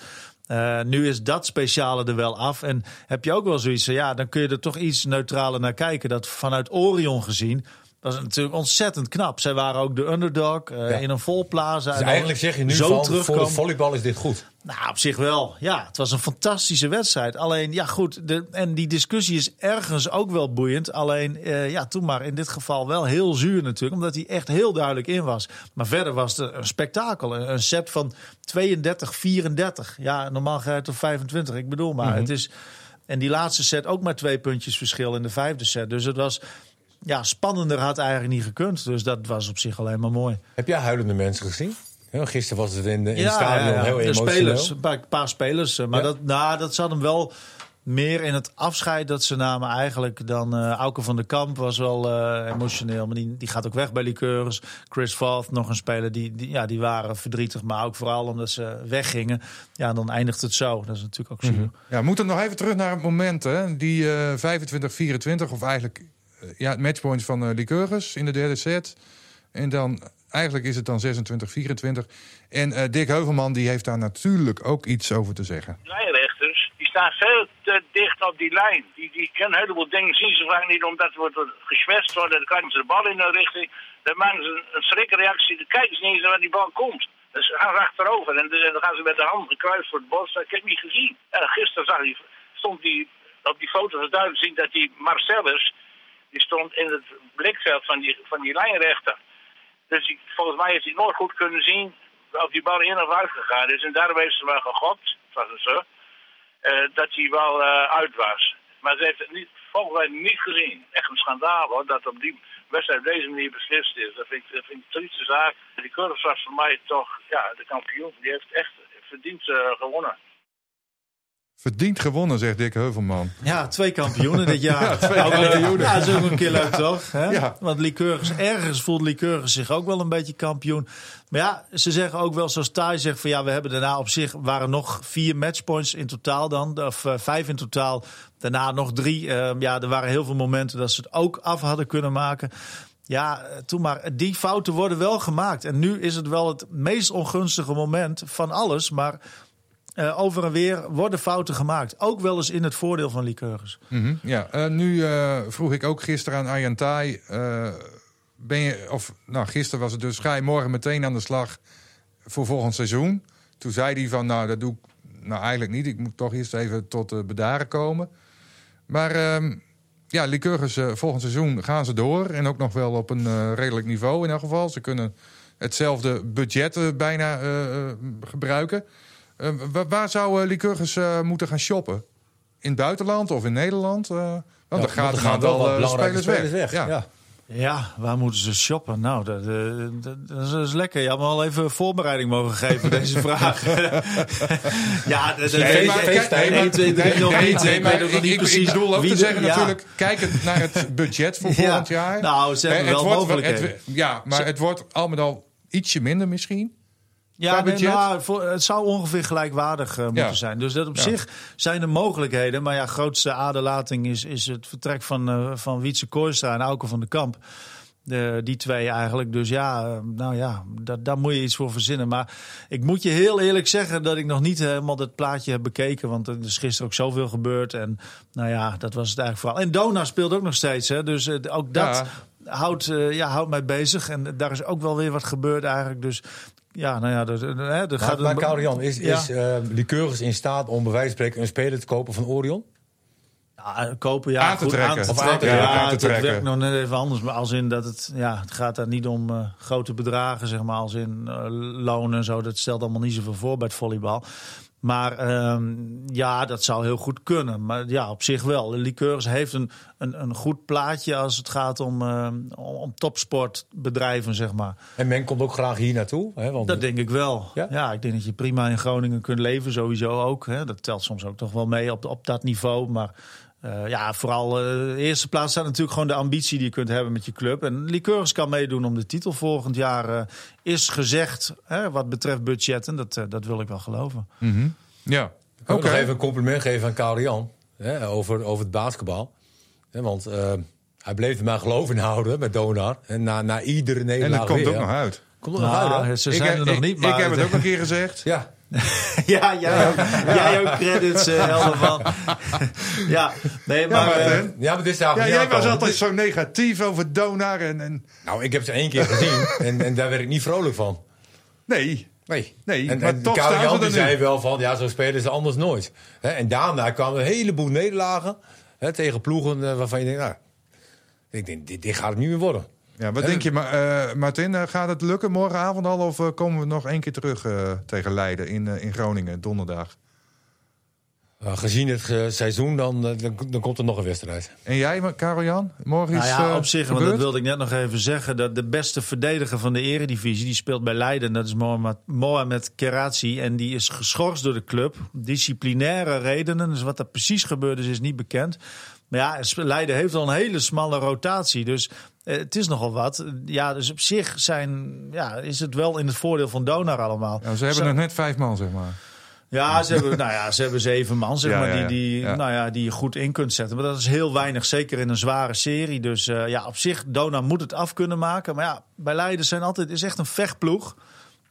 Uh, nu is dat speciale er wel af. En heb je ook wel zoiets van, ja, dan kun je er toch iets neutraler naar kijken. Dat vanuit Orion gezien, dat is natuurlijk ontzettend knap. Zij waren ook de underdog uh, ja. in een vol plaza. Dus eigenlijk zeg je nu zo van, voor de volleybal is dit goed. Nou, op zich wel. Ja, het was een fantastische wedstrijd. Alleen, ja goed, de, en die discussie is ergens ook wel boeiend. Alleen, uh, ja, toen maar in dit geval wel heel zuur natuurlijk. Omdat hij echt heel duidelijk in was. Maar verder was het een spektakel. Een, een set van 32, 34. Ja, normaal ga je tot 25. Ik bedoel maar, mm -hmm. het is... En die laatste set ook maar twee puntjes verschil in de vijfde set. Dus het was ja, spannender had eigenlijk niet gekund. Dus dat was op zich alleen maar mooi. Heb jij huilende mensen gezien? Gisteren was het in, de, in ja, het stadion ja, heel de emotioneel. Spelers, een paar, paar spelers. Maar dat, nou, dat zat hem wel meer in het afscheid dat ze namen eigenlijk dan uh, Auke van der Kamp was wel uh, emotioneel. Maar die, die gaat ook weg bij Liqueurs. Chris Valth, nog een speler, die, die, ja, die waren verdrietig. Maar ook vooral omdat ze weggingen. Ja, dan eindigt het zo. Dat is natuurlijk ook zo. Mm -hmm. Ja, we moeten nog even terug naar het moment. Hè? Die uh, 25-24 of eigenlijk ja, matchpoints van uh, Lycurgus in de derde set. En dan, eigenlijk is het dan 26-24. En uh, Dick Heuvelman die heeft daar natuurlijk ook iets over te zeggen. Lijnrechters, die staan veel te dicht op die lijn. Die, die kunnen een heleboel dingen zien ze vaak niet, omdat er wordt geschwetst worden. Dan krijgen ze de bal in een richting. Dan maken ze een, schrikreactie. Dan kijken ze niet eens waar die bal komt. Dus ze gaan achterover en dan gaan ze met de hand gekruist voor het bos. Dat heb ik niet gezien. Gisteren zag hij, stond die, op die foto was duidelijk zien dat die Marcellus die stond in het blikveld van die, van die lijnrechter. Dus die, volgens mij heeft hij nooit goed kunnen zien of die bal in of uit gegaan is. En daarom heeft ze wel gegokt, was het zo, uh, dat hij wel uh, uit was. Maar ze heeft het niet, volgens mij niet gezien. Echt een schandaal hoor, dat op die wedstrijd op deze manier beslist is. Dat vind ik, dat vind ik een trieste zaak. Die Curves was voor mij toch ja, de kampioen. Die heeft echt verdiend uh, gewonnen. Verdiend gewonnen, zegt Dick Heuvelman. Ja, twee kampioenen dit jaar. *laughs* ja, twee kampioenen. *laughs* Ja, dat is ook een keer leuk, toch? Hè? Ja. Want Lycurgus, ergens voelt Lycurgus zich ook wel een beetje kampioen. Maar ja, ze zeggen ook wel, zoals Thij zegt, van ja, we hebben daarna op zich, waren nog vier matchpoints in totaal dan, of uh, vijf in totaal. Daarna nog drie. Uh, ja, er waren heel veel momenten dat ze het ook af hadden kunnen maken. Ja, toen maar. Die fouten worden wel gemaakt. En nu is het wel het meest ongunstige moment van alles. Maar uh, over en weer worden fouten gemaakt. Ook wel eens in het voordeel van. Mm -hmm. Ja, uh, nu uh, vroeg ik ook gisteren aan Arjan ben je, of nou, gisteren was het dus... ga je morgen meteen aan de slag voor volgend seizoen? Toen zei hij van, nou, dat doe ik nou eigenlijk niet. Ik moet toch eerst even tot bedaren komen. Maar ehm, ja, eh, volgend seizoen gaan ze door. En ook nog wel op een eh, redelijk niveau in elk geval. Ze kunnen hetzelfde budget eh, bijna eh, eh, gebruiken. Eh, wa- waar zou eh, Lycurgus eh, moeten gaan shoppen? In het buitenland of in Nederland? Eh, want Ja, er gaan, er wel belangrijke spelers, weg. Ja. Ja. Ja, waar moeten ze shoppen? Nou, dat, eh, dat, dat is- is lekker. Je had me al even voorbereiding mogen geven, deze *laughs* vraag. *laughs* ja, dat, Nee, weet maar ik- kijk, nee, maar- nog niet. nee, Ik maar niet precies Ik bedoel ook wie te zeggen ja. natuurlijk, kijkend naar het budget voor Ja. volgend jaar. Nou, ze hebben wel het wordt, mogelijkheden. het- ja, maar het wordt al met al ietsje minder misschien. Ja, nee, nou, voor, het zou ongeveer gelijkwaardig eh, moeten Ja. zijn. Dus dat op Ja. zich zijn er mogelijkheden. Maar ja, grootste aderlating is, is het vertrek van, eh van Wietse Kooistra en Auke van de Kamp. De, die twee eigenlijk. Dus ja, eh, nou ja, dat, daar moet je iets voor verzinnen. Maar ik moet je heel eerlijk zeggen dat ik nog niet helemaal dat plaatje heb bekeken. Want er is gisteren ook zoveel gebeurd. En nou ja, dat was het eigenlijk vooral. En Dona speelt ook nog steeds. Hè? Dus ook dat houdt, ja, houdt mij bezig. En daar is ook wel weer wat gebeurd eigenlijk. Dus ja, nou ja, er, er, er Maar, gaat maar een- Karel-Jan, is, Ja. is eh Lycurgus in staat om bij wijze van spreken een speler te kopen van Orion? Ja, kopen, ja. Aan te goed, trekken. Aan Of te aan te trekken. Ja, Aan te het werkt nog net even anders. Maar als in dat het, ja, het gaat daar niet om eh, grote bedragen, zeg maar. Als in eh, lonen en zo. Dat stelt allemaal niet zoveel voor bij het volleybal. Maar ehm, ja, dat zou heel goed kunnen. Maar ja, op zich wel. De Liqueurs heeft een, een, een goed plaatje als het gaat om, ehm, om, om topsportbedrijven, zeg maar. En men komt ook graag hier naartoe. Hè, want Dat denk ik wel. Ja? Ja? ik denk dat je prima in Groningen kunt leven, sowieso ook. Hè. Dat telt soms ook toch wel mee op, op dat niveau. Maar eh, ja, vooral eh, de eerste plaats staat natuurlijk gewoon de ambitie die je kunt hebben met je club. En Liqueurs kan meedoen om de titel volgend jaar, eh, is gezegd, hè, wat betreft budgetten. Dat, dat wil ik wel geloven. Ja, Ik wil oké. nog even een compliment geven aan Karel-Jan hè, over, over het basketbal. Hè, want eh, hij bleef er maar geloof in houden met Donar. En na, na iedere En nederlaag dat komt weer. ook nog uit. Komt er nog uit, hè? Nou, ze zijn er nog ik- niet, maar... ik heb het ook een keer gezegd. Ja, *laughs* ja, jij ook, jij ook credits, eh Helderman. *laughs* ja, nee, Ja, maar... eh, hè? ja maar dit is Ja, jij was altijd zo negatief over Donar. En, en... Nou, ik heb ze één keer gezien *laughs* en, en daar werd ik niet vrolijk van. Nee, Nee. Nee, en, maar en toch Karel staan ze Jan die zei nu. wel van, ja, zo spelen ze anders nooit. Hè, en daarna kwamen een heleboel nederlagen hè, tegen ploegen eh, waarvan je denkt, nou, ik denk, dit, dit gaat het niet meer worden. Ja, wat En- denk je, Ma eh, Martin? eh, gaat het lukken morgenavond al? Of eh, komen we nog één keer terug eh, tegen Leiden in, in Groningen, donderdag? Uh, gezien het seizoen, dan, dan, dan komt er nog een wedstrijd. En jij, Karel-Jan? Morgen Nou iets ja, eh, op zich, want dat wilde ik net nog even zeggen. Dat de beste verdediger van de eredivisie, die speelt bij Leiden. Dat is Mohamed, Mohamed Kerazi. En die is geschorst door de club. Disciplinaire redenen. Dus wat er precies gebeurd is, is niet bekend. Maar ja, Leiden heeft al een hele smalle rotatie. Dus eh, het is nogal wat. Ja, dus op zich zijn, ja, is het wel in het voordeel van Donar allemaal. Nou, ze hebben nog net vijf man, zeg maar. ja, ze hebben, nou ja, ze hebben zeven man, zeg *laughs* Ja, maar, die, die, Ja. Nou ja, die je goed in kunt zetten. Maar dat is heel weinig, zeker in een zware serie. Dus eh, ja, op zich, Dona moet het af kunnen maken. Maar ja, bij Leiden zijn altijd, is echt een vechtploeg.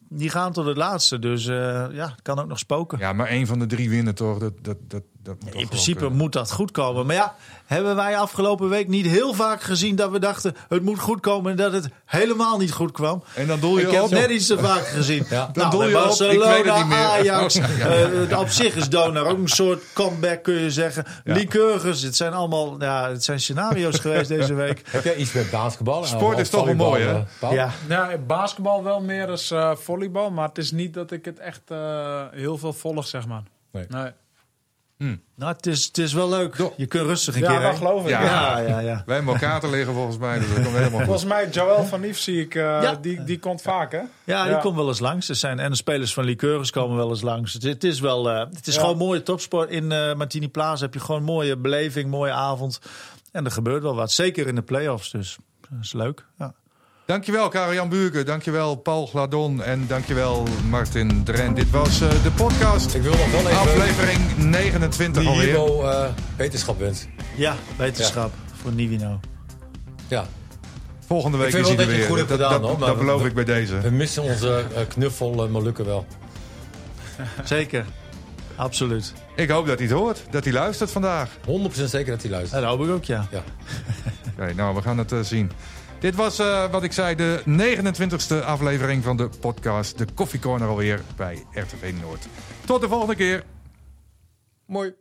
Die gaan tot het laatste. Dus eh, ja, het kan ook nog spoken. Ja, maar één van de drie winnen toch? Dat, dat, dat, dat moet toch in principe kunnen. moet dat goed komen. Maar ja, hebben wij afgelopen week niet heel vaak gezien dat we dachten het moet goed komen en dat het helemaal niet goed kwam. En dan doe je Ik heb op. net iets te vaak gezien. *laughs* Ja. Dan nou, doe bij je op, ik weet Barcelona, het niet meer. Ajax. *laughs* Oh, ja. eh, op zich is Donar ook een soort comeback, kun je zeggen. Ja. Lycurgus, het zijn allemaal ja, het zijn scenario's geweest deze *laughs* week. Heb jij iets met basketbal? Sport is toch wel mooi, hè? eh, Paul? Ja, Ja, basketbal wel meer als eh, volleybal, maar het is niet dat ik het echt eh, heel veel volg, zeg maar. Nee. Nee. Nou, het, is, het is wel leuk. Je kunt rustig een Ja, keer dat heen. geloof ik. Ja. Ja, ja, ja. Wij hebben elkaar te liggen volgens mij, dus dat komt helemaal goed. Volgens mij Joël van Nief zie ik, eh, Ja. die, die komt vaak, hè? Ja, die Ja. komt wel eens langs. Er zijn, en de spelers van Liqueurs komen wel eens langs. Het, het is, wel, eh, het is Ja. gewoon mooie topsport. In eh Martini Plaza heb je gewoon mooie beleving, mooie avond. En er gebeurt wel wat. Zeker in de play-offs dus. Dat is leuk. Ja. Dankjewel Karel-Jan Buurken, dankjewel Paul Gladon en dankjewel Martin Dren. Dit was eh, de podcast, Ik wil nog wel even aflevering 29 die alweer. Ivo eh wetenschap wensen. ja, wetenschap voor Nivino. Ja. Volgende week is hij er weer. dat, gedaan, dat beloof we- ik bij deze. We missen onze eh, knuffel uh, Molukken wel. *laughs* Zeker. Absoluut. Ik hoop dat hij het hoort, dat hij luistert vandaag. 100% zeker dat hij luistert. Dat hoop ik ook, ja. Ja. *laughs* Oké, nou, we gaan het eh, zien. Dit was, eh, wat ik zei, de 29e aflevering van de podcast De Koffie Corner alweer bij RTV Noord. Tot de volgende keer. Mooi.